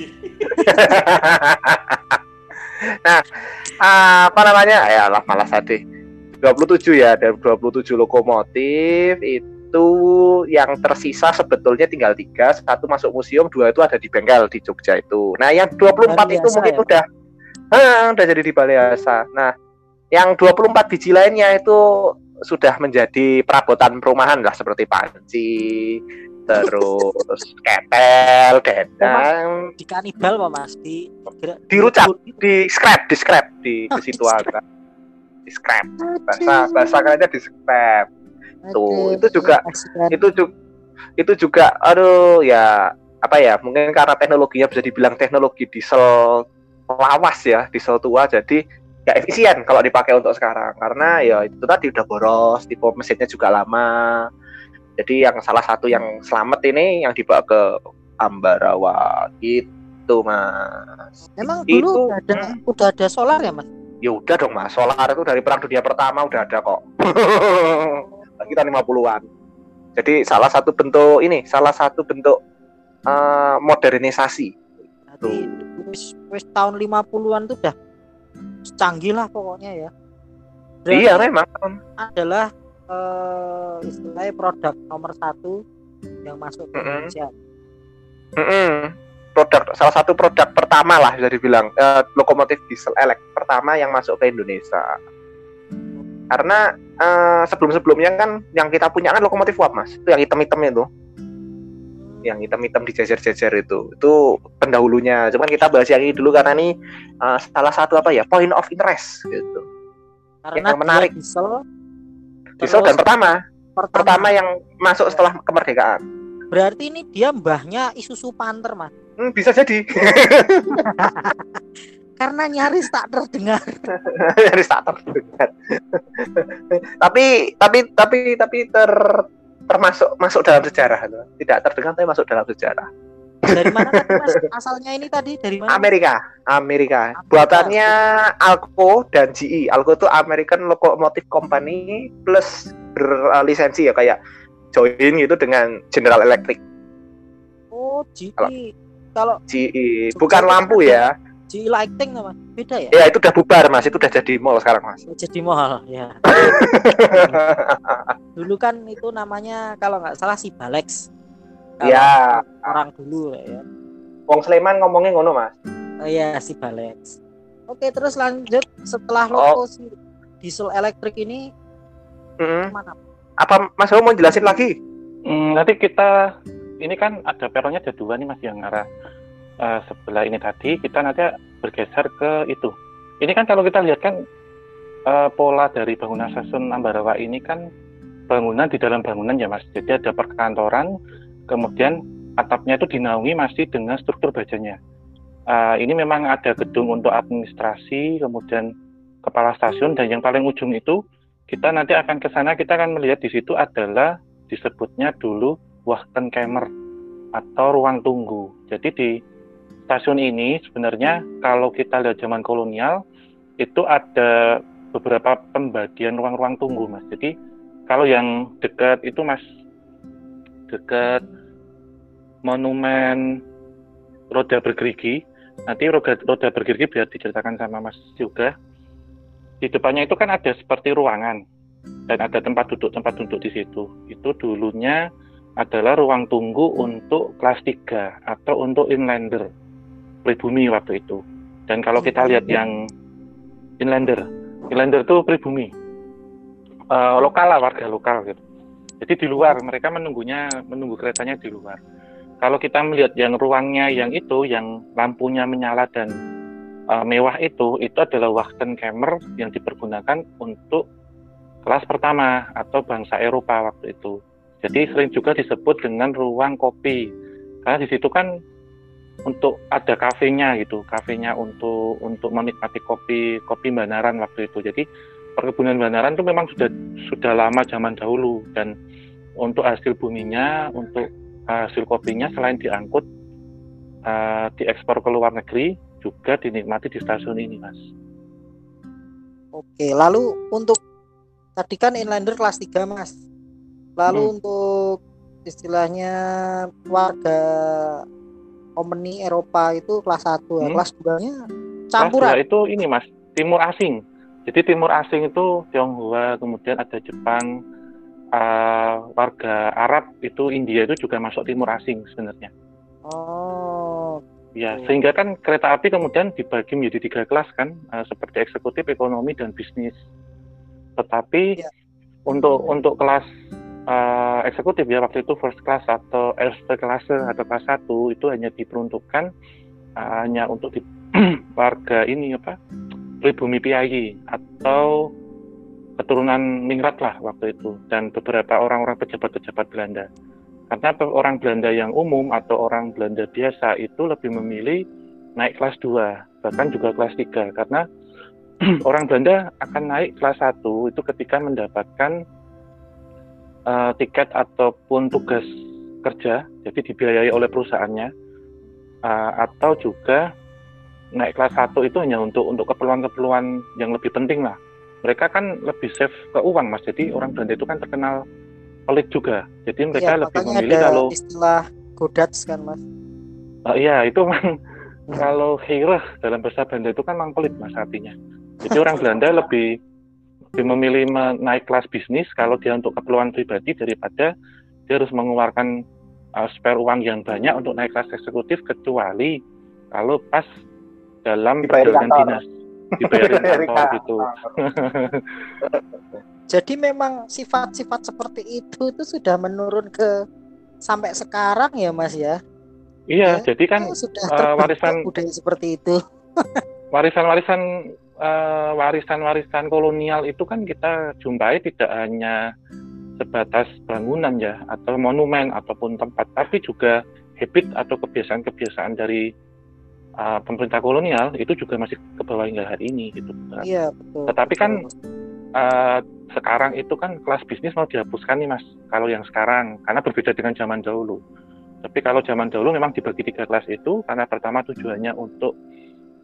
nah, apa namanya? Ya lah malas tadi. 27 ya, ada 27 lokomotif itu itu yang tersisa sebetulnya tinggal tiga satu masuk museum dua itu ada di bengkel di Jogja itu nah yang 24 itu mungkin ya? udah ah, udah jadi di Baleasa nah yang 24 biji lainnya itu sudah menjadi perabotan perumahan lah seperti panci terus ketel, dendang. Di kanibal Pak Mas di dirucat, di scrap, di scrap di di situ ada. Di scrap. Bahasa bahasa kayaknya di scrap tuh itu juga itu juga itu juga aduh ya apa ya mungkin karena teknologinya bisa dibilang teknologi diesel lawas ya diesel tua jadi ya efisien kalau dipakai untuk sekarang karena ya itu tadi udah boros tipe mesinnya juga lama jadi yang salah satu yang selamat ini yang dibawa ke Ambarawa gitu mas emang itu, dulu udah ada hmm. udah ada solar ya mas ya udah dong mas solar itu dari perang dunia pertama udah ada kok kita 50-an. Jadi salah satu bentuk ini, salah satu bentuk uh, modernisasi. wis, wis tahun 50-an tuh udah canggih lah pokoknya ya. Berarti iya memang. Adalah uh, istilahnya produk nomor satu yang masuk ke mm -hmm. Indonesia. Mm -hmm. Produk salah satu produk pertama lah bisa dibilang uh, lokomotif diesel elek pertama yang masuk ke Indonesia. Karena uh, sebelum-sebelumnya kan yang kita punya kan lokomotif uap mas. Itu yang hitam-hitam itu. Yang hitam-hitam di jajar-jajar itu. Itu pendahulunya. Cuman kita bahas yang ini dulu karena ini uh, salah satu apa ya point of interest gitu. Karena yang menarik. diesel diesel dan pertama, pertama. Pertama yang masuk setelah kemerdekaan. Berarti ini dia mbahnya Isuzu Panther mas. Hmm, bisa jadi. Karena nyaris tak terdengar. nyaris tak terdengar. tapi tapi tapi tapi ter termasuk masuk dalam sejarah tidak terdengar tapi masuk dalam sejarah dari mana kan mas? Asalnya ini tadi dari mana? Amerika Amerika, buatannya Alco dan GE Alco itu American Locomotive Company plus berlisensi ya kayak join gitu dengan General Electric. Oh GE kalau GE bukan lampu ya. GE Lighting nama beda ya? Ya itu udah bubar mas. Itu udah jadi mall sekarang mas. Oh, jadi mall ya. Dulu kan itu namanya kalau nggak salah si Balex Iya orang dulu ya. Wong Sleman ngomongnya ngono mas. Oh iya si Balex. Oke terus lanjut. Setelah logo oh. si diesel elektrik ini mm -hmm. mana apa mas mau jelasin lagi? Hmm, nanti kita ini kan ada peronnya ada dua nih mas yang arah uh, sebelah ini tadi. Kita nanti bergeser ke itu. Ini kan kalau kita lihat kan uh, pola dari bangunan stasiun Ambarawa ini kan bangunan di dalam bangunan ya mas. Jadi ada perkantoran, kemudian atapnya itu dinaungi masih dengan struktur bajanya. Uh, ini memang ada gedung untuk administrasi, kemudian kepala stasiun dan yang paling ujung itu kita nanti akan ke sana kita akan melihat di situ adalah disebutnya dulu Wachtenkammer atau ruang tunggu. Jadi di stasiun ini sebenarnya kalau kita lihat zaman kolonial itu ada beberapa pembagian ruang-ruang tunggu mas. Jadi kalau yang dekat itu mas dekat monumen roda bergerigi nanti roda, roda bergerigi biar diceritakan sama mas juga di depannya itu kan ada seperti ruangan dan ada tempat duduk tempat duduk di situ itu dulunya adalah ruang tunggu untuk kelas 3 atau untuk inlander pribumi waktu itu. Dan kalau kita lihat yang inlander, inlander itu pribumi, uh, lokal lah warga lokal gitu. Jadi di luar mereka menunggunya menunggu keretanya di luar. Kalau kita melihat yang ruangnya yang itu, yang lampunya menyala dan uh, mewah itu, itu adalah Wachtenkammer yang dipergunakan untuk kelas pertama atau bangsa Eropa waktu itu. Jadi sering juga disebut dengan ruang kopi. Karena di situ kan untuk ada kafenya gitu, kafenya untuk untuk menikmati kopi kopi Banaran waktu itu. Jadi perkebunan Banaran itu memang sudah sudah lama zaman dahulu dan untuk hasil buminya, untuk hasil kopinya selain diangkut uh, diekspor ke luar negeri juga dinikmati di stasiun ini, Mas. Oke, lalu untuk tadi kan inlander kelas 3, Mas. Lalu hmm. untuk istilahnya warga company Eropa itu kelas 1 ya. Hmm. Kelas 2-nya campuran. Kelas 2 itu ini Mas, timur asing. Jadi timur asing itu Tionghoa, kemudian ada Jepang, uh, warga Arab itu India itu juga masuk timur asing sebenarnya. Oh. Ya, sehingga kan kereta api kemudian dibagi menjadi tiga kelas kan, uh, seperti eksekutif, ekonomi dan bisnis. Tetapi ya. untuk untuk kelas uh, eksekutif ya waktu itu first class atau first class atau kelas satu itu hanya diperuntukkan uh, hanya untuk di, warga ini apa pribumi piayi atau keturunan ningrat lah waktu itu dan beberapa orang-orang pejabat-pejabat Belanda karena orang Belanda yang umum atau orang Belanda biasa itu lebih memilih naik kelas 2 bahkan juga kelas 3 karena orang Belanda akan naik kelas 1 itu ketika mendapatkan uh, tiket ataupun tugas kerja, jadi dibiayai oleh perusahaannya, uh, atau juga naik kelas satu itu hanya untuk untuk keperluan-keperluan yang lebih penting lah. Mereka kan lebih save ke uang mas, jadi orang Belanda itu kan terkenal pelit juga. Jadi mereka ya, lebih memilih ada kalau istilah godats kan mas. Uh, iya itu memang kalau hirah dalam bahasa Belanda itu kan memang pelit mas artinya. Jadi orang Belanda lebih lebih memilih naik kelas bisnis kalau dia untuk keperluan pribadi daripada dia harus mengeluarkan uh, spare uang yang banyak untuk naik kelas eksekutif kecuali kalau pas dalam perjalanan dinas dibayarin kantor gitu. Jadi memang sifat-sifat seperti itu itu sudah menurun ke sampai sekarang ya Mas ya. Iya, ya, jadi kan sudah uh, warisan budaya seperti itu. Warisan-warisan uh, warisan-warisan kolonial itu kan kita jumpai tidak hanya sebatas bangunan ya atau monumen ataupun tempat tapi juga habit atau kebiasaan-kebiasaan dari uh, pemerintah kolonial itu juga masih ke bawah hingga hari ini gitu. Iya betul. Tetapi kan uh, sekarang itu kan kelas bisnis mau dihapuskan nih mas kalau yang sekarang karena berbeda dengan zaman dahulu tapi kalau zaman dahulu memang dibagi tiga kelas itu karena pertama tujuannya untuk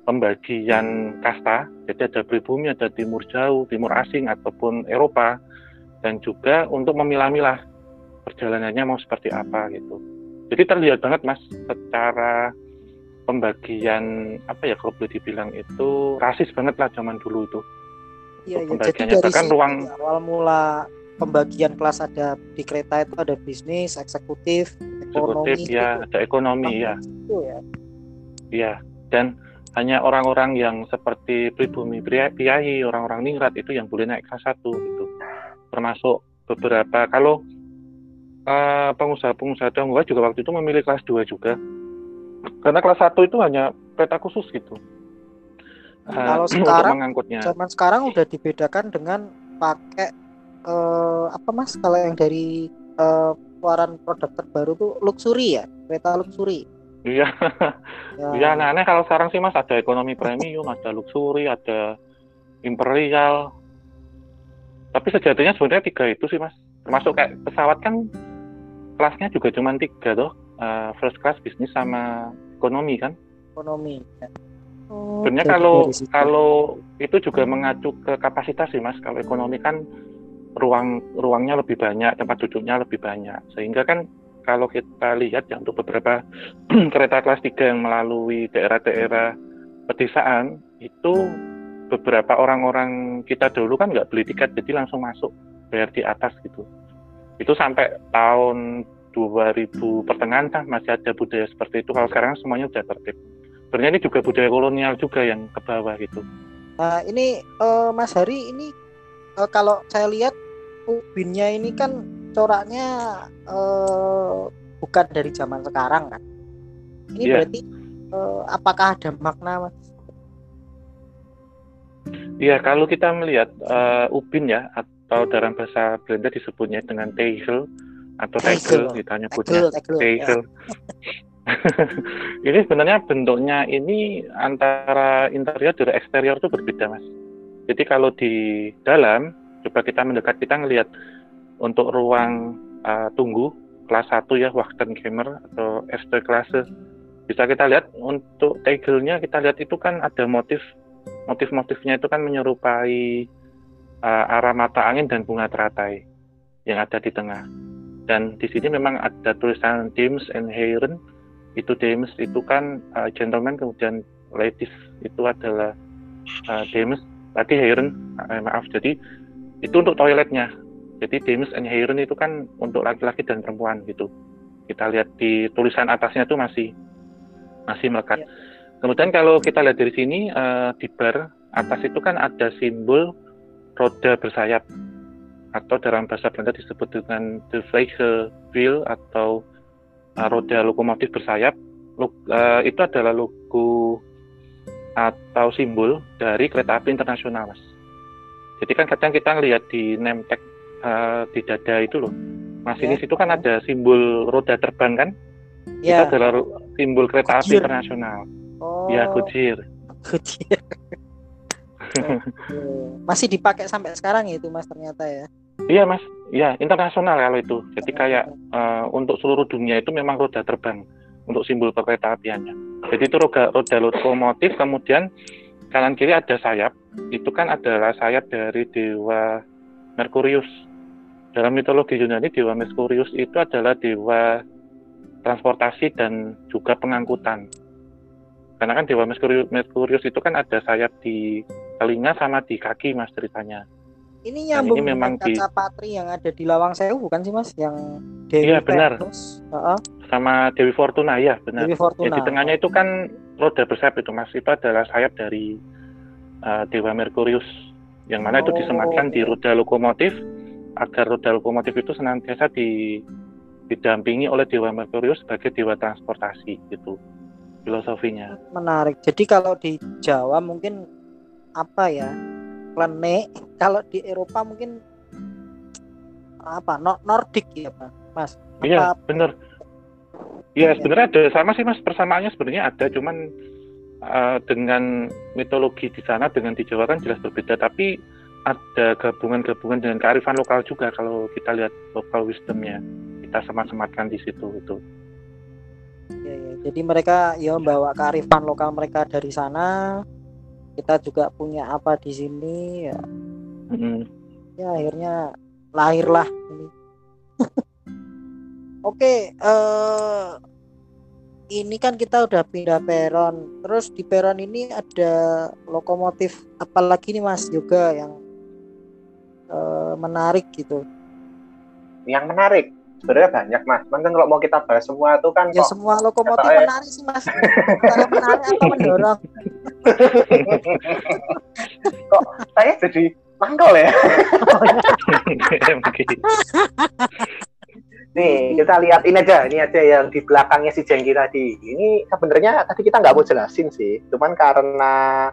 pembagian kasta jadi ada pribumi ada timur jauh timur asing ataupun Eropa dan juga untuk memilah-milah perjalanannya mau seperti apa gitu jadi terlihat banget mas secara pembagian apa ya kalau boleh dibilang itu rasis banget lah zaman dulu itu Iya, iya. Jadi dari kan ruang awal mula pembagian kelas ada di kereta itu ada bisnis, eksekutif, ekonomi. Eksekutif, ya, ada ekonomi ya. Itu ya. Iya, dan hanya orang-orang yang seperti pribumi priayi, orang-orang ningrat itu yang boleh naik kelas satu gitu. Termasuk beberapa kalau uh, pengusaha-pengusaha Tionghoa juga waktu itu memilih kelas 2 juga. Karena kelas satu itu hanya kereta khusus gitu. Nah, kalau sekarang mengangkutnya. zaman sekarang udah dibedakan dengan pakai uh, apa mas? Kalau yang dari uh, keluaran produk terbaru tuh luxury ya? Kereta luxury. Iya. Ya. iya aneh-aneh kalau sekarang sih mas. Ada ekonomi premium ada luxury ada imperial. Tapi sejatinya sebenarnya tiga itu sih mas. Termasuk kayak pesawat kan kelasnya juga cuma tiga tuh uh, first class bisnis sama ekonomi kan ekonomi ya. Oh, Sebenarnya kalau kalau itu juga mengacu ke kapasitas sih mas. Kalau ekonomi kan ruang ruangnya lebih banyak, tempat duduknya lebih banyak. Sehingga kan kalau kita lihat ya untuk beberapa kereta kelas 3 yang melalui daerah-daerah pedesaan itu beberapa orang-orang kita dulu kan nggak beli tiket jadi langsung masuk bayar di atas gitu. Itu sampai tahun 2000 pertengahan kan masih ada budaya seperti itu. Kalau sekarang semuanya sudah tertib sebenarnya ini juga budaya kolonial juga yang ke bawah gitu. Nah ini uh, Mas Hari ini uh, kalau saya lihat ubinnya ini kan coraknya uh, bukan dari zaman sekarang kan. Ini yeah. berarti uh, apakah ada makna Mas? Iya kalau kita melihat uh, ubin ya atau dalam bahasa Belanda disebutnya dengan tegel atau tegel, kita nyebutnya tegel. ini sebenarnya bentuknya ini antara interior dan eksterior itu berbeda mas. Jadi kalau di dalam coba kita mendekat kita ngelihat untuk ruang uh, tunggu kelas 1 ya Wachtenkammer atau Erste Klasse bisa kita lihat untuk tegelnya kita lihat itu kan ada motif motif-motifnya itu kan menyerupai uh, arah mata angin dan bunga teratai yang ada di tengah dan di sini memang ada tulisan James and Heron. Itu Demes itu kan uh, gentleman kemudian ladies itu adalah uh, Demes tadi Heron uh, maaf. Jadi itu untuk toiletnya. Jadi Demes and Heron itu kan untuk laki-laki dan perempuan gitu. Kita lihat di tulisan atasnya itu masih masih melekat. Ya. kemudian kalau kita lihat dari sini uh, di bar atas itu kan ada simbol roda bersayap atau dalam bahasa Belanda disebut dengan the wheel atau uh, roda lokomotif bersayap. Uh, itu adalah logo atau simbol dari kereta api internasional mas. Jadi kan kadang kita ngelihat di tag uh, di dada itu loh. Masinis ya. itu kan ada simbol roda terbang kan? Ya. itu adalah simbol kereta Kujir. api internasional. Oh. ya Kujir Kujir masih dipakai sampai sekarang ya itu mas ternyata ya Iya mas, iya internasional kalau itu. Jadi kayak uh, untuk seluruh dunia itu memang roda terbang untuk simbol perkereta apiannya. Jadi itu roda, roda lokomotif, kemudian kanan kiri ada sayap. Itu kan adalah sayap dari dewa Merkurius. Dalam mitologi Yunani dewa Merkurius itu adalah dewa transportasi dan juga pengangkutan. Karena kan dewa Merkurius itu kan ada sayap di telinga sama di kaki mas ceritanya. Ini nyambung ini memang kaca di... patri yang ada di Lawang Sewu bukan sih Mas? Yang Dewi Iya benar. Uh -uh. Sama Dewi Fortuna ya benar. Dewi Fortuna. Ya, di tengahnya itu kan roda bersayap itu Mas. Itu adalah sayap dari uh, Dewa Merkurius yang mana oh. itu disematkan di roda lokomotif agar roda lokomotif itu senantiasa di didampingi oleh Dewa Merkurius sebagai dewa transportasi gitu filosofinya. Menarik. Jadi kalau di Jawa mungkin apa ya? Klenik kalau di Eropa mungkin apa Nordik ya Pak Mas iya benar iya ya. sebenarnya ada sama sih Mas persamaannya sebenarnya ada cuman uh, dengan mitologi di sana dengan di Jawa kan jelas berbeda tapi ada gabungan-gabungan dengan kearifan lokal juga kalau kita lihat local wisdomnya kita semat-sematkan di situ itu. Ya, ya. Jadi mereka ya membawa kearifan lokal mereka dari sana. Kita juga punya apa di sini ya. Mm -hmm. Ya akhirnya lahirlah ini. Oke, uh, ini kan kita udah pindah peron. Terus di peron ini ada lokomotif apalagi nih Mas juga yang uh, menarik gitu yang menarik sebenarnya banyak mas. Cuman kan kalau mau kita bahas semua itu kan ya kok, semua lokomotif ya, menarik sih mas. Antara menarik atau mendorong? Kok saya jadi mangkol ya? Nih, kita lihat ini aja, ini aja yang di belakangnya si Jengki tadi. Ini sebenarnya tadi kita nggak mau jelasin sih, cuman karena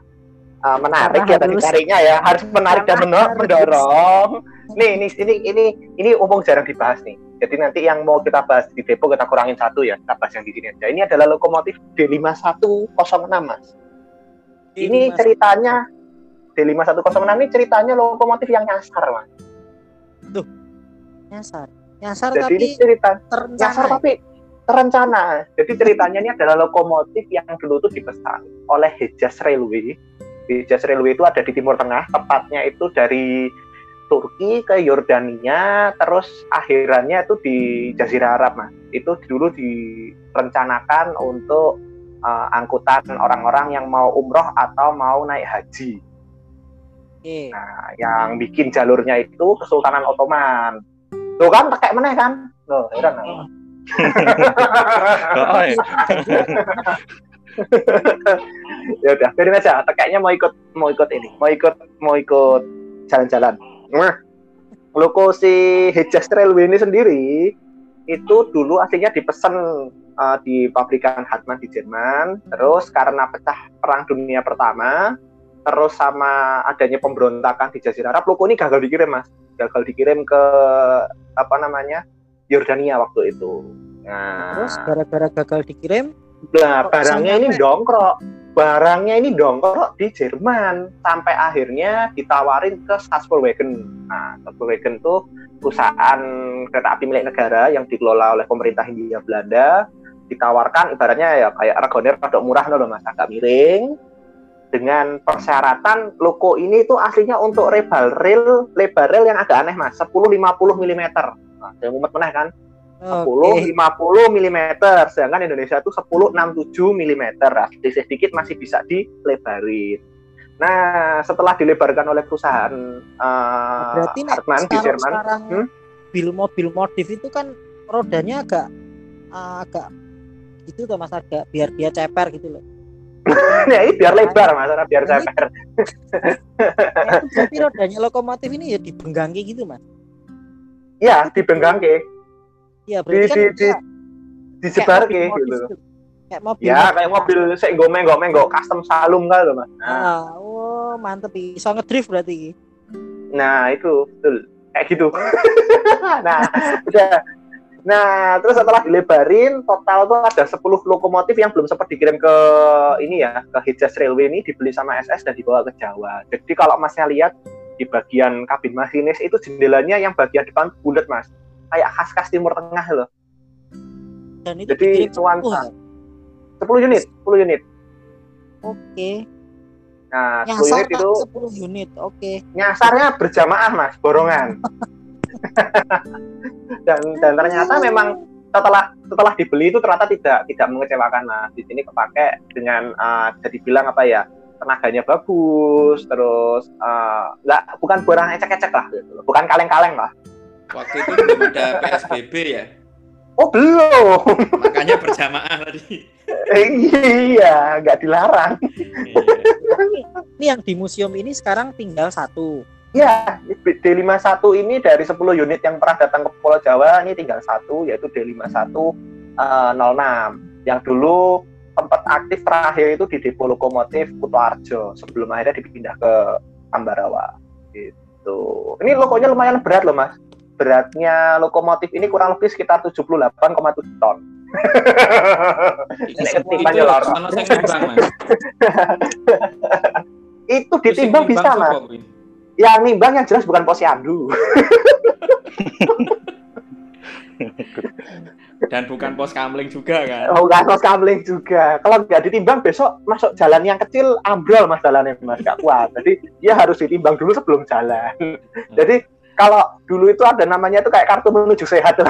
uh, menarik Karena ya tadi tariknya ya. Harus menarik dan mendorong. Nih, ini ini ini ini umum jarang dibahas nih. Jadi nanti yang mau kita bahas di depo kita kurangin satu ya, kita bahas yang di sini aja. Ini adalah lokomotif D5106 mas. Ini ceritanya D5106 ini ceritanya lokomotif yang nyasar mas. Tuh, nyasar. Nyasar Jadi tapi ini cerita terencana. nyasar tapi terencana. Jadi ceritanya ini adalah lokomotif yang dulu tuh dipesan oleh Hejaz Railway Hijaz Railway itu ada di Timur Tengah, tepatnya itu dari Turki ke Yordania, terus akhirannya itu di Jazirah Arab, mas. Itu dulu direncanakan untuk uh, angkutan orang-orang yang mau umroh atau mau naik haji. Nah, yang bikin jalurnya itu Kesultanan Ottoman. Tuh kan, pakai mana kan? Loh, heran. Oh. ya udah biarin aja kayaknya mau ikut mau ikut ini mau ikut mau ikut jalan-jalan nah loko si Hejaz Railway ini sendiri itu dulu aslinya dipesan uh, di pabrikan Hartmann di Jerman terus karena pecah perang dunia pertama terus sama adanya pemberontakan di Jazirah Arab loko ini gagal dikirim mas? Gagal dikirim ke apa namanya Yordania waktu itu. Nah. Terus gara-gara gagal dikirim Nah, barangnya ini dongkrok. Barangnya ini dongkrok di Jerman. Sampai akhirnya ditawarin ke Staatsbauwagen. Nah, Staatsbauwagen itu perusahaan kereta api milik negara yang dikelola oleh pemerintah Hindia Belanda. Ditawarkan ibaratnya ya kayak regoner pada murah loh mas. Agak miring. Dengan persyaratan loko ini itu aslinya untuk lebar rail lebar rail yang agak aneh mas. 10 50 mm nah yang umat meneh kan 10 okay. 50 mm sedangkan Indonesia itu 10 67 mm nah, sedikit sedikit masih bisa dilebarin nah setelah dilebarkan oleh perusahaan uh, berarti Hartmann di Jerman sekarang hmm? bil mobil modif itu kan rodanya agak uh, agak gitu tuh mas agak biar dia ceper gitu loh ya ini biar lebar mas biar nah, ceper tapi rodanya lokomotif ini ya dibenggangi gitu mas Iya, dibenggangi. Iya, berarti di, kan di, di, disebar kayak gitu. Kayak mobil. Ya, kayak mobil menggok menggok custom salum kan loh, Mas. Nah. Ah, oh, mantep Bisa ngedrift berarti. Nah, itu betul. Kayak gitu. nah, udah Nah, terus setelah dilebarin, total tuh ada 10 lokomotif yang belum sempat dikirim ke ini ya, ke Hijaz Railway ini dibeli sama SS dan dibawa ke Jawa. Jadi kalau Masnya lihat di bagian kabin masinis itu jendelanya yang bagian depan bulat, Mas kayak khas-khas Timur Tengah loh. Dan itu Jadi nuansa. 10 unit, 10 unit. Oke. Nah, Nyasar 10 unit itu 10 unit. Oke. Nyasarnya berjamaah, Mas, borongan. dan dan ternyata memang setelah setelah dibeli itu ternyata tidak tidak mengecewakan mas di sini kepake dengan uh, jadi bilang apa ya tenaganya bagus terus uh, nggak bukan barang ecek-ecek lah gitu. bukan kaleng-kaleng lah Waktu itu belum ada PSBB ya? Oh belum. Makanya berjamaah tadi. iya, nggak dilarang. ini yang di museum ini sekarang tinggal satu. Ya, D51 ini dari 10 unit yang pernah datang ke Pulau Jawa ini tinggal satu yaitu D51 uh, 06 yang dulu tempat aktif terakhir itu di depo lokomotif Kutoarjo sebelum akhirnya dipindah ke Ambarawa gitu. Ini logonya lumayan berat loh mas beratnya lokomotif ini kurang lebih sekitar 78,7 ton. itu ditimbang bisa mas. yang nimbang yang jelas bukan posyandu. Dan bukan pos kamling juga kan? Oh, bukan pos kamling juga. Kalau nggak ditimbang besok masuk jalan yang kecil ambrol mas jalannya mas nggak kuat. Jadi dia harus ditimbang dulu sebelum jalan. Hmm. Jadi kalau dulu itu ada namanya itu kayak kartu menuju sehat.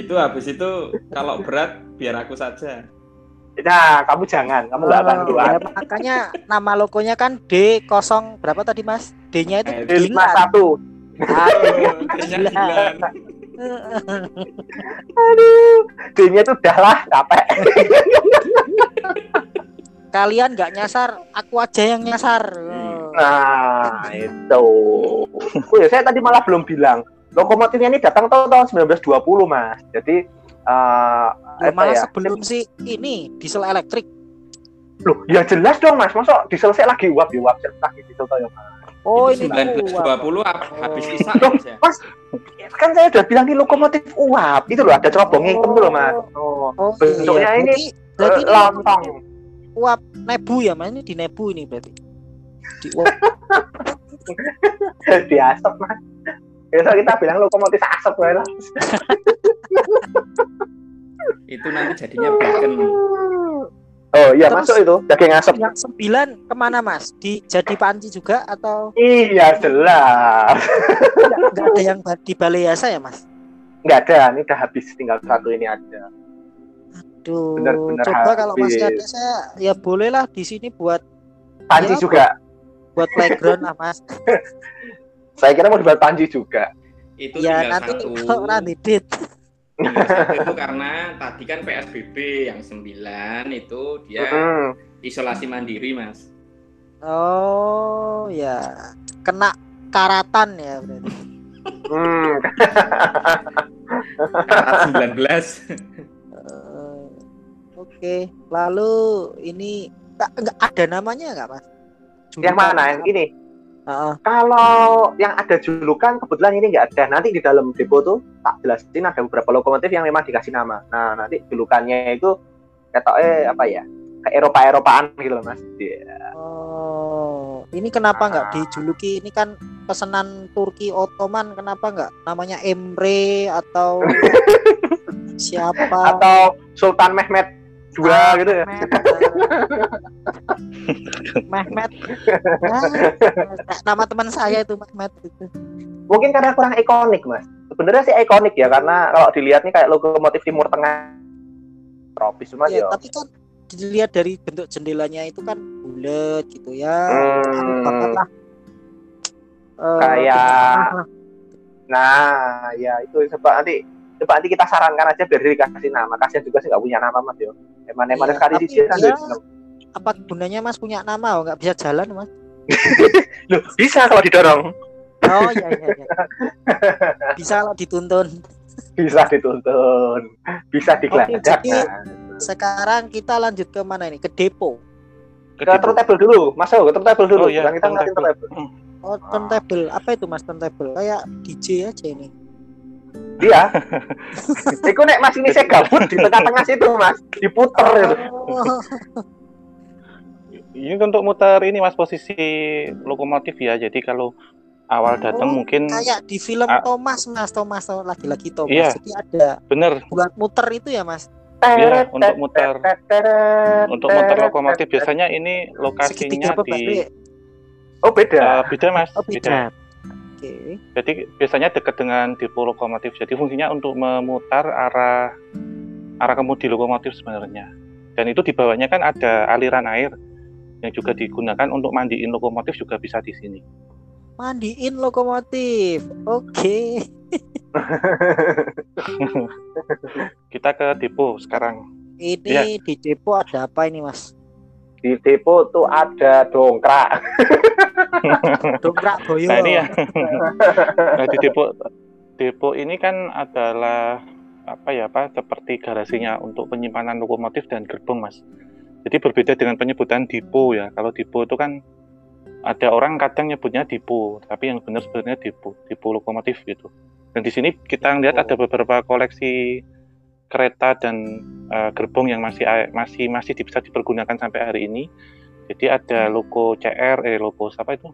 itu habis itu kalau berat biar aku saja. Nah, kamu jangan, kamu nggak akan kuat. Ya, makanya nama logonya kan D kosong berapa tadi mas? D-nya itu D lima satu. Aduh, D-nya tuh udah lah capek. Kalian nggak nyasar, aku aja yang nyasar. Nah, itu. Oh ya, saya tadi malah belum bilang. Lokomotifnya ini datang tahun 1920, Mas. Jadi uh, ya, malah ya? sebelum si ini diesel elektrik. Loh, ya jelas dong, Mas. Masa diesel saya lagi uap, ya uap lagi diesel toh ya, Mas. Oh ini 1920 oh. habis isak loh, ya? Mas, kan saya udah bilang di lokomotif uap itu loh ada cerobongnya oh. itu loh mas. Oh, oh bentuknya iya. ini berarti, uh, lontong. Uap nebu ya mas ini di nebu ini berarti. Di uap. di asap mas. Besok kita bilang lokomotif asap lah. itu nanti jadinya bacon. Oh iya Terus, masuk itu daging asap. Yang sembilan ke mana mas? Di jadi panci juga atau? Iya jelas. Enggak ada yang di balai yasa ya mas? Enggak ada, ini udah habis tinggal satu ini aja. Aduh, bener -bener coba habis. kalau masih ada saya ya bolehlah di sini buat panci ya, juga. Buat, buat playground lah mas. saya kira mau dibuat panci juga. Itu ya nanti kalau nanti itu karena tadi kan PSBB yang 9 itu dia uh-huh. isolasi mandiri, Mas. Oh, ya. Kena karatan ya berarti. Hmm. Karat 19. Oke, lalu ini enggak ada namanya enggak, Mas? Julukan yang mana? Yang ini? Uh, kalau yang ada julukan kebetulan ini nggak ada. Nanti di dalam depo tuh tak jelasin ada beberapa lokomotif yang memang dikasih nama. Nah nanti julukannya itu kata eh apa ya ke Eropa Eropaan gitu loh mas. Yeah. Oh ini kenapa nggak uh, dijuluki? Ini kan pesanan Turki Ottoman. Kenapa nggak namanya Emre atau siapa? Atau Sultan Mehmet dua ah, gitu ya. Mehmet nah, nama teman saya itu Mehmet itu. Mungkin karena kurang ikonik mas. Sebenarnya sih ikonik ya karena kalau dilihat nih kayak lokomotif timur tengah. Tropis cuma ya, ya. tapi kan dilihat dari bentuk jendelanya itu kan bulat gitu ya. Hmm, lah. Uh, kayak nah ya itu sebab nanti coba nanti kita sarankan aja biar dikasih nama. Kasihan juga sih nggak punya nama mas yo emang emang iya, sekali di kan ya, apa gunanya mas punya nama? Oh nggak bisa jalan mas. Loh, bisa kalau didorong. Oh iya iya, iya. bisa kalau dituntun. Bisa dituntun. Bisa digelandang. jadi sekarang kita lanjut ke mana ini? Ke depo. Ke, ke turntable dulu. Masuk ke turntable dulu. Oh, iya, kita ngeliatin turntable oh turntable. Apa itu mas turntable? Kayak DJ aja ini Iya. Iku nek Mas ini saya gabut di tengah-tengah situ, Mas. Diputer itu. Ini untuk muter ini Mas posisi lokomotif ya. Jadi kalau awal datang oh, mungkin kayak di film uh, Thomas Mas Thomas lagi-lagi Thomas iya, jadi ada bener buat muter itu ya Mas Iya untuk muter untuk muter lokomotif biasanya ini lokasinya di Oh beda uh, beda Mas oh, beda. beda Okay. Jadi biasanya dekat dengan depo lokomotif. Jadi fungsinya untuk memutar arah arah kemudi lokomotif sebenarnya. Dan itu di bawahnya kan ada aliran air yang juga digunakan untuk mandiin lokomotif juga bisa di sini. Mandiin lokomotif. Oke. Okay. Kita ke depo sekarang. Ini ya. di depo ada apa ini, Mas? Di depo tuh ada dongkrak. Dongkrak boyo. Nah ini ya. nah, di depo depo ini kan adalah apa ya pak seperti garasinya untuk penyimpanan lokomotif dan gerbong mas. Jadi berbeda dengan penyebutan depo ya. Kalau depo itu kan ada orang kadang nyebutnya depo, tapi yang benar sebenarnya depo, depo lokomotif gitu. Dan di sini kita lihat ada beberapa koleksi kereta dan uh, gerbong yang masih masih masih bisa dipergunakan sampai hari ini Jadi ada logo CR, eh logo siapa itu?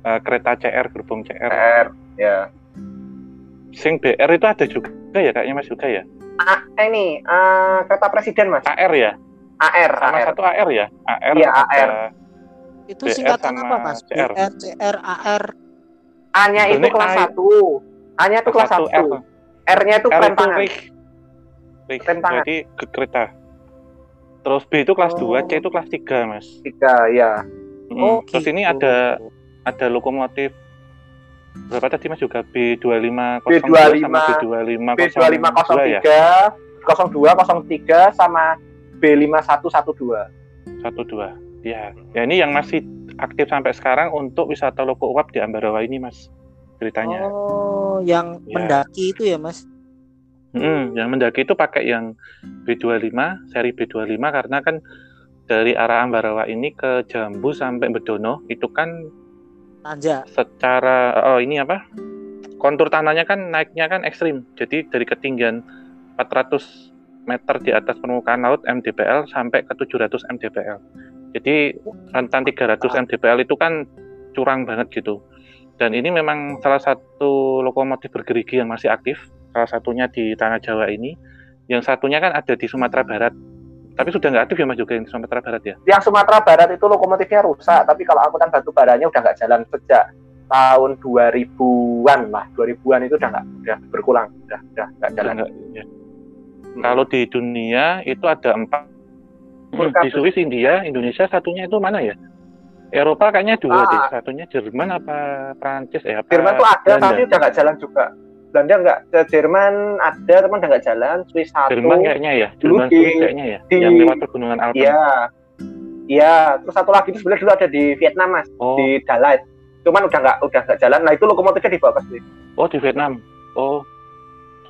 Uh, kereta CR, gerbong CR. CR, ya. Sing BR itu ada juga ya kayaknya Mas juga ya? A, ini uh, kereta presiden Mas. AR ya? AR, Sama AR. satu AR ya? AR. Iya, AR. Itu BR singkatan apa Mas? CR. BR, CR, AR. A-nya itu kelas A- 1. A-nya itu kelas 1. R. R-nya itu rem itu tangan. Rem tangan. Ke kereta. Terus B itu kelas Oh. 2, C itu kelas 3, Mas. Tiga, ya. Mm. Oh, Terus ini gitu. ada ada lokomotif berapa tadi Mas juga B2502 B25, sama B2502 B2503, ya? 02, 03 sama B5112. 12. Ya. Ya ini yang masih aktif sampai sekarang untuk wisata Loko Uap di Ambarawa ini, Mas. Ceritanya. Oh, yang Ya. mendaki itu ya Mas? Mm, yang mendaki itu pakai yang B25, seri B25 karena kan dari arah Ambarawa ini ke Jambu sampai Bedono itu kan Tanja. secara oh ini apa? Kontur tanahnya kan naiknya kan ekstrim. Jadi dari ketinggian 400 meter di atas permukaan laut MDPL sampai ke 700 MDPL. Jadi rentan 300 MDPL itu kan curang banget gitu. Dan ini memang salah satu lokomotif bergerigi yang masih aktif. Salah satunya di Tanah Jawa ini. Yang satunya kan ada di Sumatera Barat. Tapi sudah nggak aktif ya Mas juga yang di Sumatera Barat ya? Yang Sumatera Barat itu lokomotifnya rusak, tapi kalau angkutan batu baranya udah nggak jalan sejak tahun 2000-an lah. 2000-an itu udah nggak udah berkurang, udah udah nggak jalan. Ya. Kalau di dunia itu ada empat. Di Swiss, India, Indonesia satunya itu mana ya? Eropa kayaknya dua Ah. deh. Satunya Jerman apa Prancis ya? Apa Jerman tuh ada, Belanda? tapi udah nggak jalan juga. Belanda nggak, ke Jerman ada, teman udah nggak jalan. Swiss satu, Jerman kayaknya ya. Jerman di- Swiss kayaknya ya. di- yang lewat pegunungan Alpen. Iya, iya. Terus satu lagi itu sebenarnya dulu ada di Vietnam mas, Oh, di Dalai. Cuman udah nggak udah nggak jalan. Nah itu lokomotifnya dibawa ke Swiss. oh di Vietnam. Oh,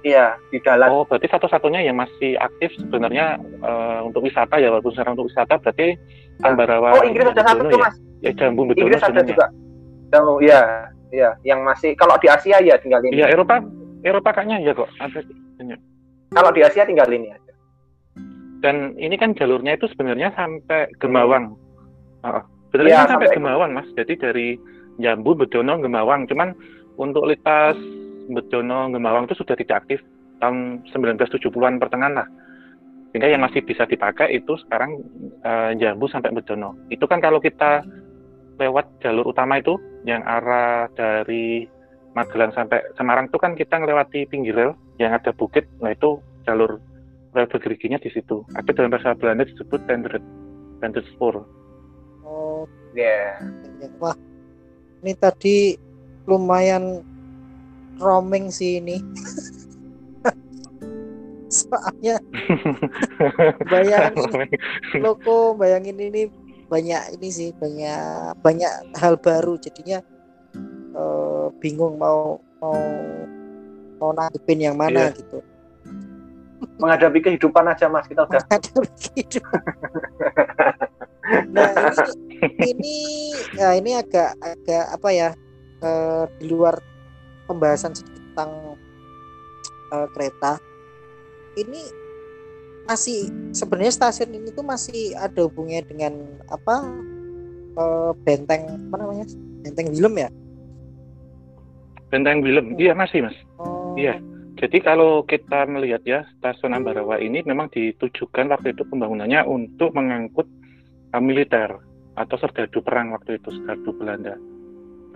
Iya, di Dalai. oh berarti satu-satunya yang masih aktif sebenarnya eh, untuk wisata ya walaupun sekarang untuk wisata berarti Ambarawa. Oh Inggris ada satu tuh ya? mas. Ya Jambu Bedono Inggris ada juga. Oh iya, iya. Yang masih kalau di Asia ya tinggal ini. Iya Eropa, Eropa kayaknya ya kok. Ada. Kalau di Asia tinggal ini aja. Dan ini kan jalurnya itu sebenarnya sampai Gemawang. Sebenarnya Iya, kan sampai sampai- Gemawang, Mas. Jadi dari Jambu, Bedono, Gemawang. Cuman untuk lintas Bedono, Gemawang itu sudah tidak aktif tahun 1970-an pertengahan lah. Sehingga yang masih bisa dipakai itu sekarang eh, Jambu sampai Bedono. Itu kan kalau kita lewat jalur utama itu yang arah dari Magelang sampai Semarang itu kan kita ngelewati pinggir rel yang ada bukit. Nah itu jalur rel bergeriginya di situ. Tapi dalam bahasa Belanda disebut Tenderet, Tenderet Spoor. Oh, Iya. wah. Ini tadi lumayan roaming sih ini. Soalnya bayangin loko, bayangin ini banyak ini sih banyak banyak hal baru jadinya eh, bingung mau mau mau nanggepin yang mana Iya. gitu. Menghadapi kehidupan aja mas kita udah. Ada begitu. nah ini ini ya ini agak agak apa ya eh, di luar pembahasan tentang eh, kereta. Ini masih sebenarnya stasiun ini tuh masih ada hubungannya dengan apa eh, benteng apa namanya benteng Willem ya? Benteng Willem, iya masih mas. Oh, Iya. Jadi kalau kita melihat ya stasiun Ambarawa ini memang ditujukan waktu itu pembangunannya untuk mengangkut uh, militer atau serdadu perang waktu itu serdadu Belanda.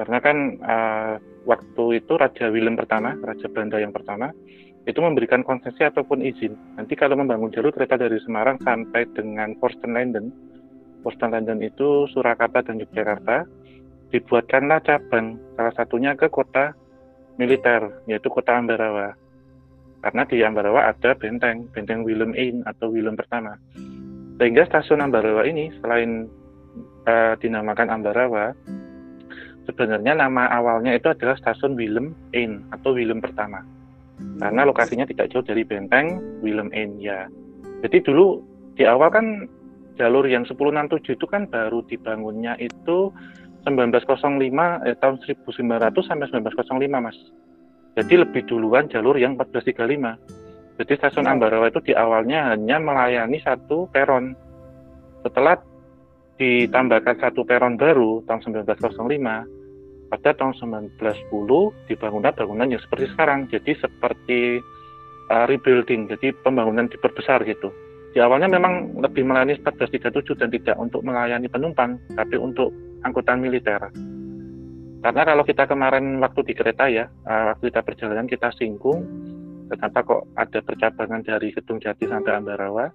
Karena kan uh, waktu itu Raja Willem pertama, Raja Belanda yang pertama, itu memberikan konsesi ataupun izin. Nanti kalau membangun jalur kereta dari Semarang sampai dengan Forstenlanden, Forstenlanden itu Surakarta dan Yogyakarta, dibuatkanlah cabang salah satunya ke kota militer, yaitu kota Ambarawa. Karena di Ambarawa ada benteng, benteng Willem Inn atau Willem pertama. Sehingga stasiun Ambarawa ini selain eh, dinamakan Ambarawa, sebenarnya nama awalnya itu adalah stasiun Willem Inn atau Willem pertama. Karena lokasinya tidak jauh dari benteng Willem Inn ya. Jadi dulu di awal kan jalur yang 1067 itu kan baru dibangunnya itu 1905 eh, tahun 1900 sampai 1905 Mas. Jadi lebih duluan jalur yang 1435. Jadi stasiun Oh. Ambarawa itu di awalnya hanya melayani satu peron. Setelah ditambahkan satu peron baru tahun 1905 pada tahun 1910 dibangunlah bangunan yang seperti sekarang. Jadi seperti uh, rebuilding, jadi pembangunan diperbesar gitu. Di awalnya memang lebih melayani 1437 dan tidak untuk melayani penumpang, tapi untuk angkutan militer. Karena kalau kita kemarin waktu di kereta ya, uh, waktu kita perjalanan kita singgung, ternyata kok ada percabangan dari Gedung Jati sampai Ambarawa,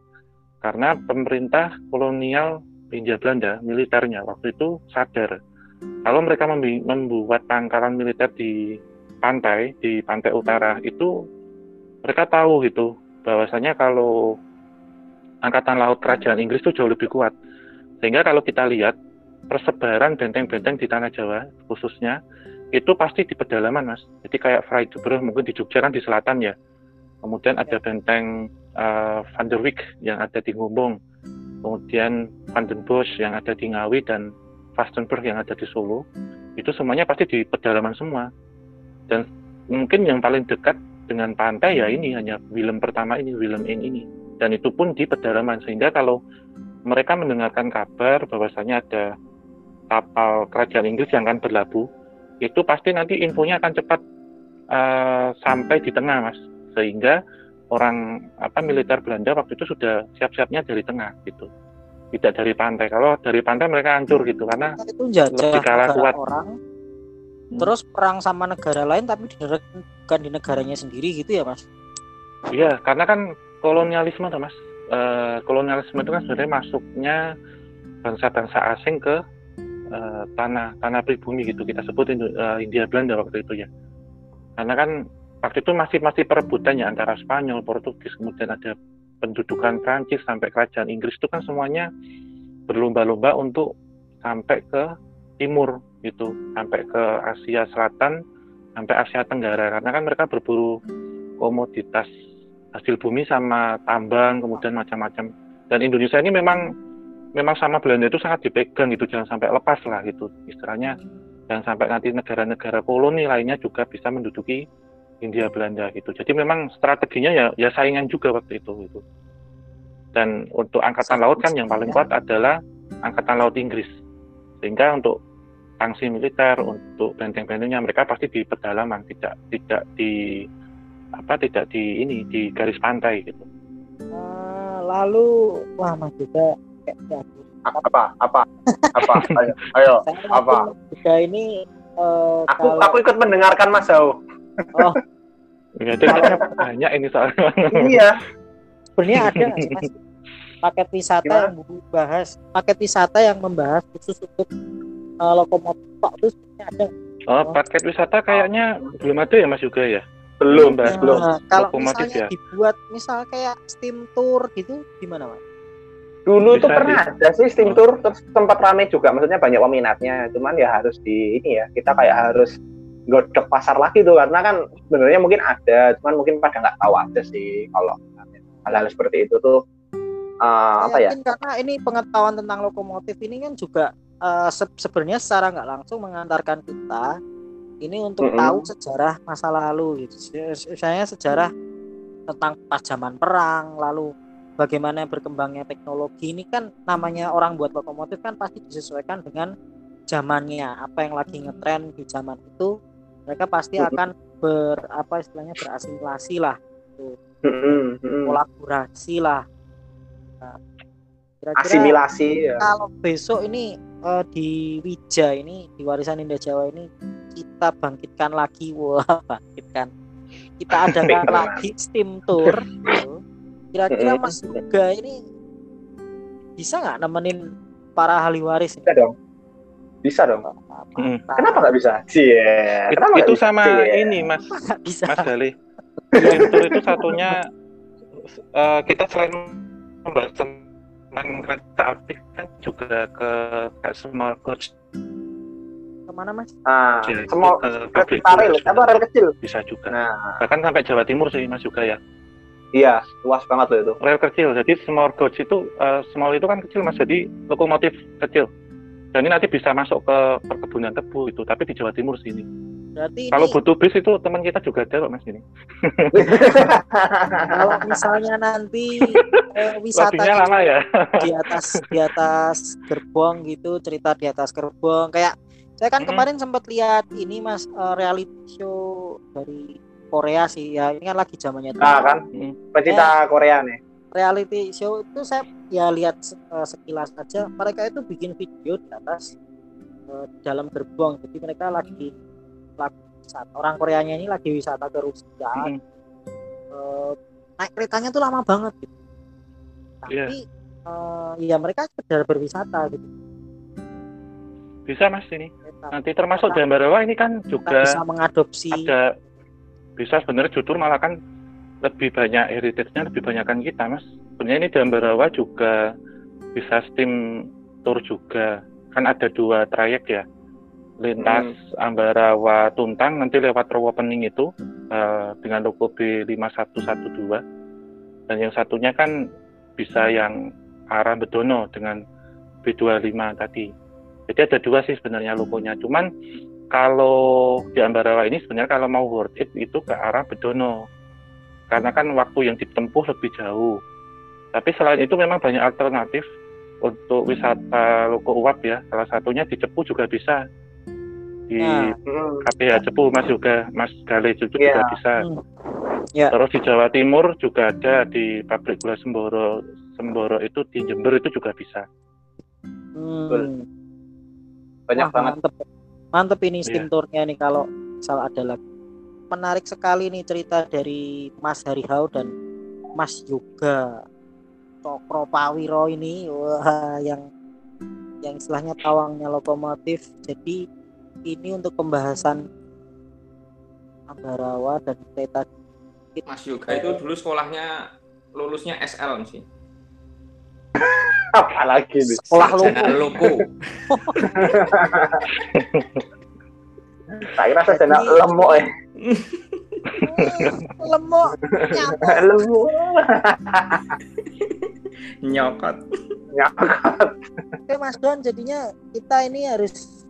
karena pemerintah kolonial India Belanda, militernya waktu itu sadar kalau mereka membuat pangkalan militer di pantai di pantai utara itu mereka tahu gitu bahwasanya kalau angkatan laut kerajaan Inggris itu jauh lebih kuat. Sehingga kalau kita lihat persebaran benteng-benteng di tanah Jawa khususnya itu pasti di pedalaman mas. Jadi kayak Freiburg mungkin di Jogja kan di selatan ya. Kemudian ada benteng uh, Van der Wijk yang ada di Ngumbung kemudian Van den Bosch yang ada di Ngawi dan Vastenburg yang ada di Solo itu semuanya pasti di pedalaman semua. Dan mungkin yang paling dekat dengan pantai ya ini hanya Willem pertama ini Willem Inn ini. Dan itu pun di pedalaman. Sehingga kalau mereka mendengarkan kabar bahwasanya ada kapal kerajaan Inggris yang akan berlabuh itu pasti nanti infonya akan cepat uh, sampai di tengah mas. Sehingga orang apa militer Belanda waktu itu sudah siap-siapnya dari tengah gitu tidak dari pantai. Kalau dari pantai mereka hancur gitu karena itu lebih kalah kuat. Orang, hmm. Terus perang sama negara lain tapi bukan di negaranya sendiri gitu ya mas? Iya, karena kan kolonialisme tuh mas. E, kolonialisme itu kan sebenarnya masuknya bangsa-bangsa asing ke e, tanah tanah pribumi gitu kita sebut Indo, e, India Belanda waktu itu ya. Karena kan waktu itu masih masih perebutan ya antara Spanyol, Portugis, kemudian ada pendudukan Prancis sampai kerajaan Inggris itu kan semuanya berlomba-lomba untuk sampai ke timur gitu, sampai ke Asia Selatan, sampai Asia Tenggara karena kan mereka berburu komoditas hasil bumi sama tambang kemudian macam-macam. Dan Indonesia ini memang memang sama Belanda itu sangat dipegang gitu, jangan sampai lepas lah gitu istilahnya. Jangan sampai nanti negara-negara koloni lainnya juga bisa menduduki India Belanda gitu. Jadi memang strateginya ya ya saingan juga waktu itu gitu. Dan untuk angkatan laut kan yang paling kuat adalah angkatan laut Inggris. Sehingga untuk sanksi militer untuk benteng-bentengnya mereka pasti di pedalaman, tidak tidak di apa tidak di ini di garis pantai gitu. Uh, lalu wah Mas juga apa apa apa ayo ayo apa juga ini uh, aku kalau... aku ikut mendengarkan Mas Zau Oh. Berarti banyak ini soalnya. Iya. Sebenarnya ada mas, paket wisata Gimana? yang membahas paket wisata yang membahas khusus untuk uh, lokomotif itu sebenarnya ada. Oh, paket wisata kayaknya oh. belum ada ya Mas juga ya? Belum, nah, belum. Kalau misalnya ya? dibuat misal kayak steam tour gitu gimana Mas? Dulu Bisa tuh pernah di... ada sih steam tour terus sempat rame juga maksudnya banyak peminatnya cuman ya harus di ini ya kita kayak harus godok pasar lagi tuh karena kan sebenarnya mungkin ada cuman mungkin pada nggak tahu aja sih kalau hal-hal seperti itu tuh uh, apa ya? karena ini pengetahuan tentang lokomotif ini kan juga uh, se sebenarnya secara nggak langsung mengantarkan kita ini untuk mm -hmm. tahu sejarah masa lalu gitu. Misalnya sejarah tentang pas zaman perang lalu bagaimana berkembangnya teknologi ini kan namanya orang buat lokomotif kan pasti disesuaikan dengan zamannya. Apa yang lagi ngetren di zaman itu mereka pasti akan ber apa istilahnya berasimilasi lah tuh kolaborasi lah. Nah, kira-kira asimilasi ya. kalau besok ini uh, di Wija ini di warisan Indah Jawa ini kita bangkitkan lagi. Wah bangkitkan. Kita adakan lagi steam tour. Gitu. kira-kira Mas Yoga ini bisa nggak nemenin para ahli waris bisa dong bisa dong. Hmm. Kenapa nggak bisa? Cie. Yeah. Kenapa itu sama Cie. ini Mas bisa. Mas Gali. Itu itu satunya uh, kita selain membahas tentang kereta api kan juga ke kayak small coach ke mana mas? Ah, small kereta rel atau rel kecil bisa juga. Nah. Bahkan sampai Jawa Timur sih mas juga ya. Iya, luas banget loh itu. Rel kecil, jadi small coach itu uh, small itu kan kecil mas, jadi lokomotif kecil dan ini nanti bisa masuk ke perkebunan tebu itu tapi di Jawa Timur sini Berarti kalau ini... butuh bis itu teman kita juga ada kok Mas ini. kalau misalnya nanti eh, wisata lama ya. di atas di atas gerbong gitu, cerita di atas gerbong kayak saya kan hmm. kemarin sempat lihat ini Mas uh, reality show dari Korea sih ya. Ini kan lagi zamannya Nah, kan. Hmm. Pecinta ya, Korea nih. Reality show itu saya ya lihat uh, sekilas saja mereka itu bikin video di atas uh, dalam gerbong. Jadi mereka lagi lagi wisata. Orang Koreanya ini lagi wisata ke Rusia. Hmm. Uh, naik keretanya tuh lama banget gitu. Tapi yeah. Iya. uh, ya mereka sekedar berwisata gitu. Bisa mas ini. Nanti termasuk di Ambarawa ini kan juga bisa mengadopsi. Ada bisa sebenarnya jujur malah kan lebih banyak heritage-nya lebih banyak kan kita mas. Sebenarnya ini di Ambarawa juga bisa steam tour juga. Kan ada dua trayek ya lintas hmm. Ambarawa Tuntang nanti lewat Rawapening itu uh, dengan logo B5112 dan yang satunya kan bisa yang arah Bedono dengan B25 tadi. Jadi ada dua sih sebenarnya logonya. Cuman kalau di Ambarawa ini sebenarnya kalau mau worth it itu ke arah Bedono. Karena kan waktu yang ditempuh lebih jauh. Tapi selain itu memang banyak alternatif untuk wisata Loko Uap ya. Salah satunya di Cepu juga bisa di nah. KPH Cepu Mas juga Mas Gale itu yeah. juga bisa. Hmm. Yeah. Terus di Jawa Timur juga ada di pabrik gula Semboro Semboro itu di Jember itu juga bisa. Hmm. Banyak Wah, banget. Mantep. Mantep ini steam yeah. tournya nih kalau salah ada lagi. Menarik sekali nih cerita dari Mas Harihau dan Mas Yoga Cokro Pawiro ini wah yang yang istilahnya tawangnya lokomotif. Jadi ini untuk pembahasan Ambarawa dan kereta Mas Yoga itu dulu sekolahnya lulusnya SL sih. Apalagi nih? Sekolah loko. loko. Saya rasa saya lemok ya. Lemok. Lemok. Nyokot. Nyokot. Oke Mas Don, jadinya kita ini harus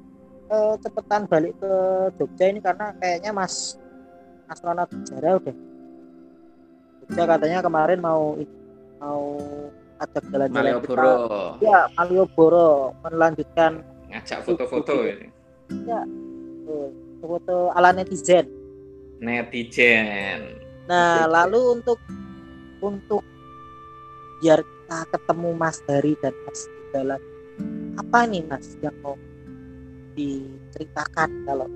uh, cepetan balik ke Jogja ini karena kayaknya Mas astronot sejarah udah Jogja katanya kemarin mau mau ajak jalan-jalan Malioboro. Ya, Malioboro melanjutkan ngajak foto-foto ini. Ya. Foto ala netizen. Netizen. Nah, lalu untuk untuk biar kita ketemu Mas Dari dan Mas Jalan apa nih Mas yang mau diceritakan kalau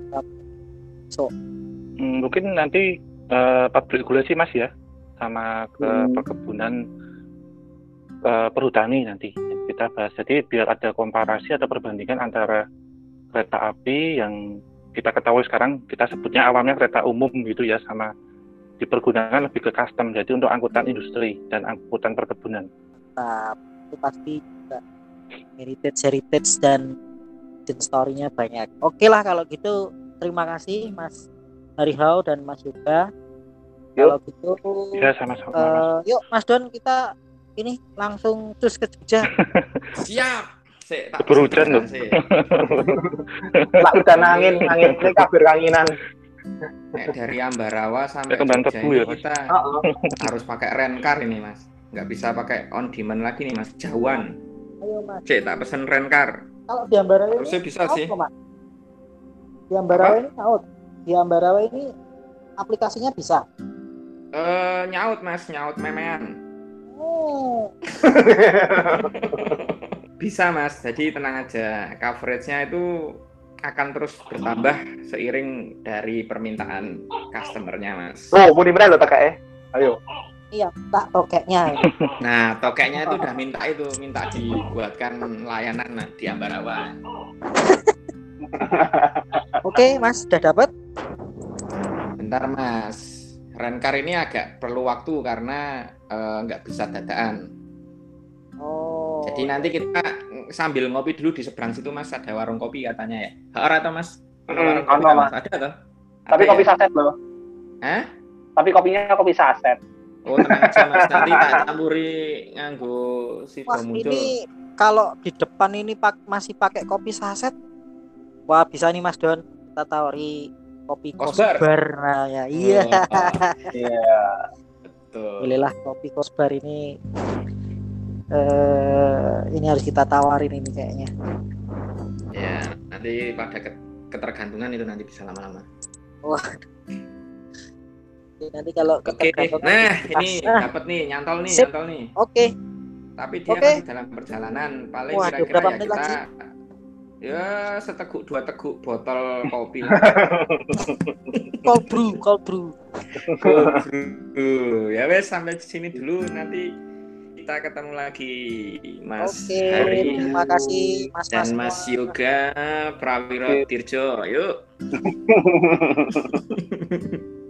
so hmm, mungkin nanti uh, pabrik gula sih mas ya sama ke hmm. perkebunan uh, perhutani nanti kita bahas jadi biar ada komparasi atau perbandingan antara kereta api yang kita ketahui sekarang kita sebutnya awamnya kereta umum gitu ya sama dipergunakan lebih ke custom jadi untuk angkutan industri dan angkutan perkebunan. Nah, itu pasti juga heritage heritage dan dan story-nya banyak. Oke lah kalau gitu terima kasih Mas Harihau dan Mas Yuga. Kalau gitu ya sama-sama. Uh, yuk Mas Don kita ini langsung terus ke Jogja. Siap. Keburu hujan loh. Lah udah angin, angin ini kabur anginan. Eh, dari Ambarawa sampai Jogja ya, kita harus pakai rencar ini mas. Nggak bisa pakai on demand lagi nih mas. Jauhan. Ayo mas. Cek tak pesen rencar. Kalau di Ambarawa ini Harusnya bisa sih. Kok, Di Ambarawa ini nyaut. Di Ambarawa ini aplikasinya bisa. Eh uh, nyaut Mas, nyaut memean. Oh. bisa Mas, jadi tenang aja. Coveragenya itu akan terus bertambah seiring dari permintaan customernya Mas. Oh, mau di mana lo tak eh? Ayo. Iya, tak tokeknya. Nah, tokeknya itu udah minta itu, minta dibuatkan layanan nah, di Ambarawa. Oke, Mas, sudah dapat? Bentar, Mas. Rencar ini agak perlu waktu karena eh, nggak uh, bisa dadaan. Oh. Jadi nanti kita sambil ngopi dulu di seberang situ, Mas. Ada warung kopi katanya ya. Har atau Mas? Ada warung kopi, mas. Ada tuh. Tapi kopi ya? saset loh. Hah? Tapi kopinya kopi saset. Oh tenang aja mas, nanti tak campuri nganggo si Wah, ini kalau di depan ini pak masih pakai kopi saset, wah bisa nih mas Don kita tawari kopi kosbar. kosbar. Nah, ya iya. Oh, iya. Betul. Pilihlah kopi kosbar ini eh ini harus kita tawarin ini kayaknya. Ya, nanti pada ketergantungan itu nanti bisa lama-lama. Wah. Nanti kalau Oke, okay. nah ini ah. dapat nih nyantol nih, Sip. nyantol nih. Oke. Okay. Tapi dia okay. masih dalam perjalanan, paling kira-kira ya kita lagi? ya seteguk dua teguk botol kopi. cold brew, cold brew. Cold brew. Ya wes sampai sini dulu nanti kita ketemu lagi Mas Oke, Hari. Terima kasih Mas dan Mas, Mas Yoga Prawiro Tirjo. Yuk.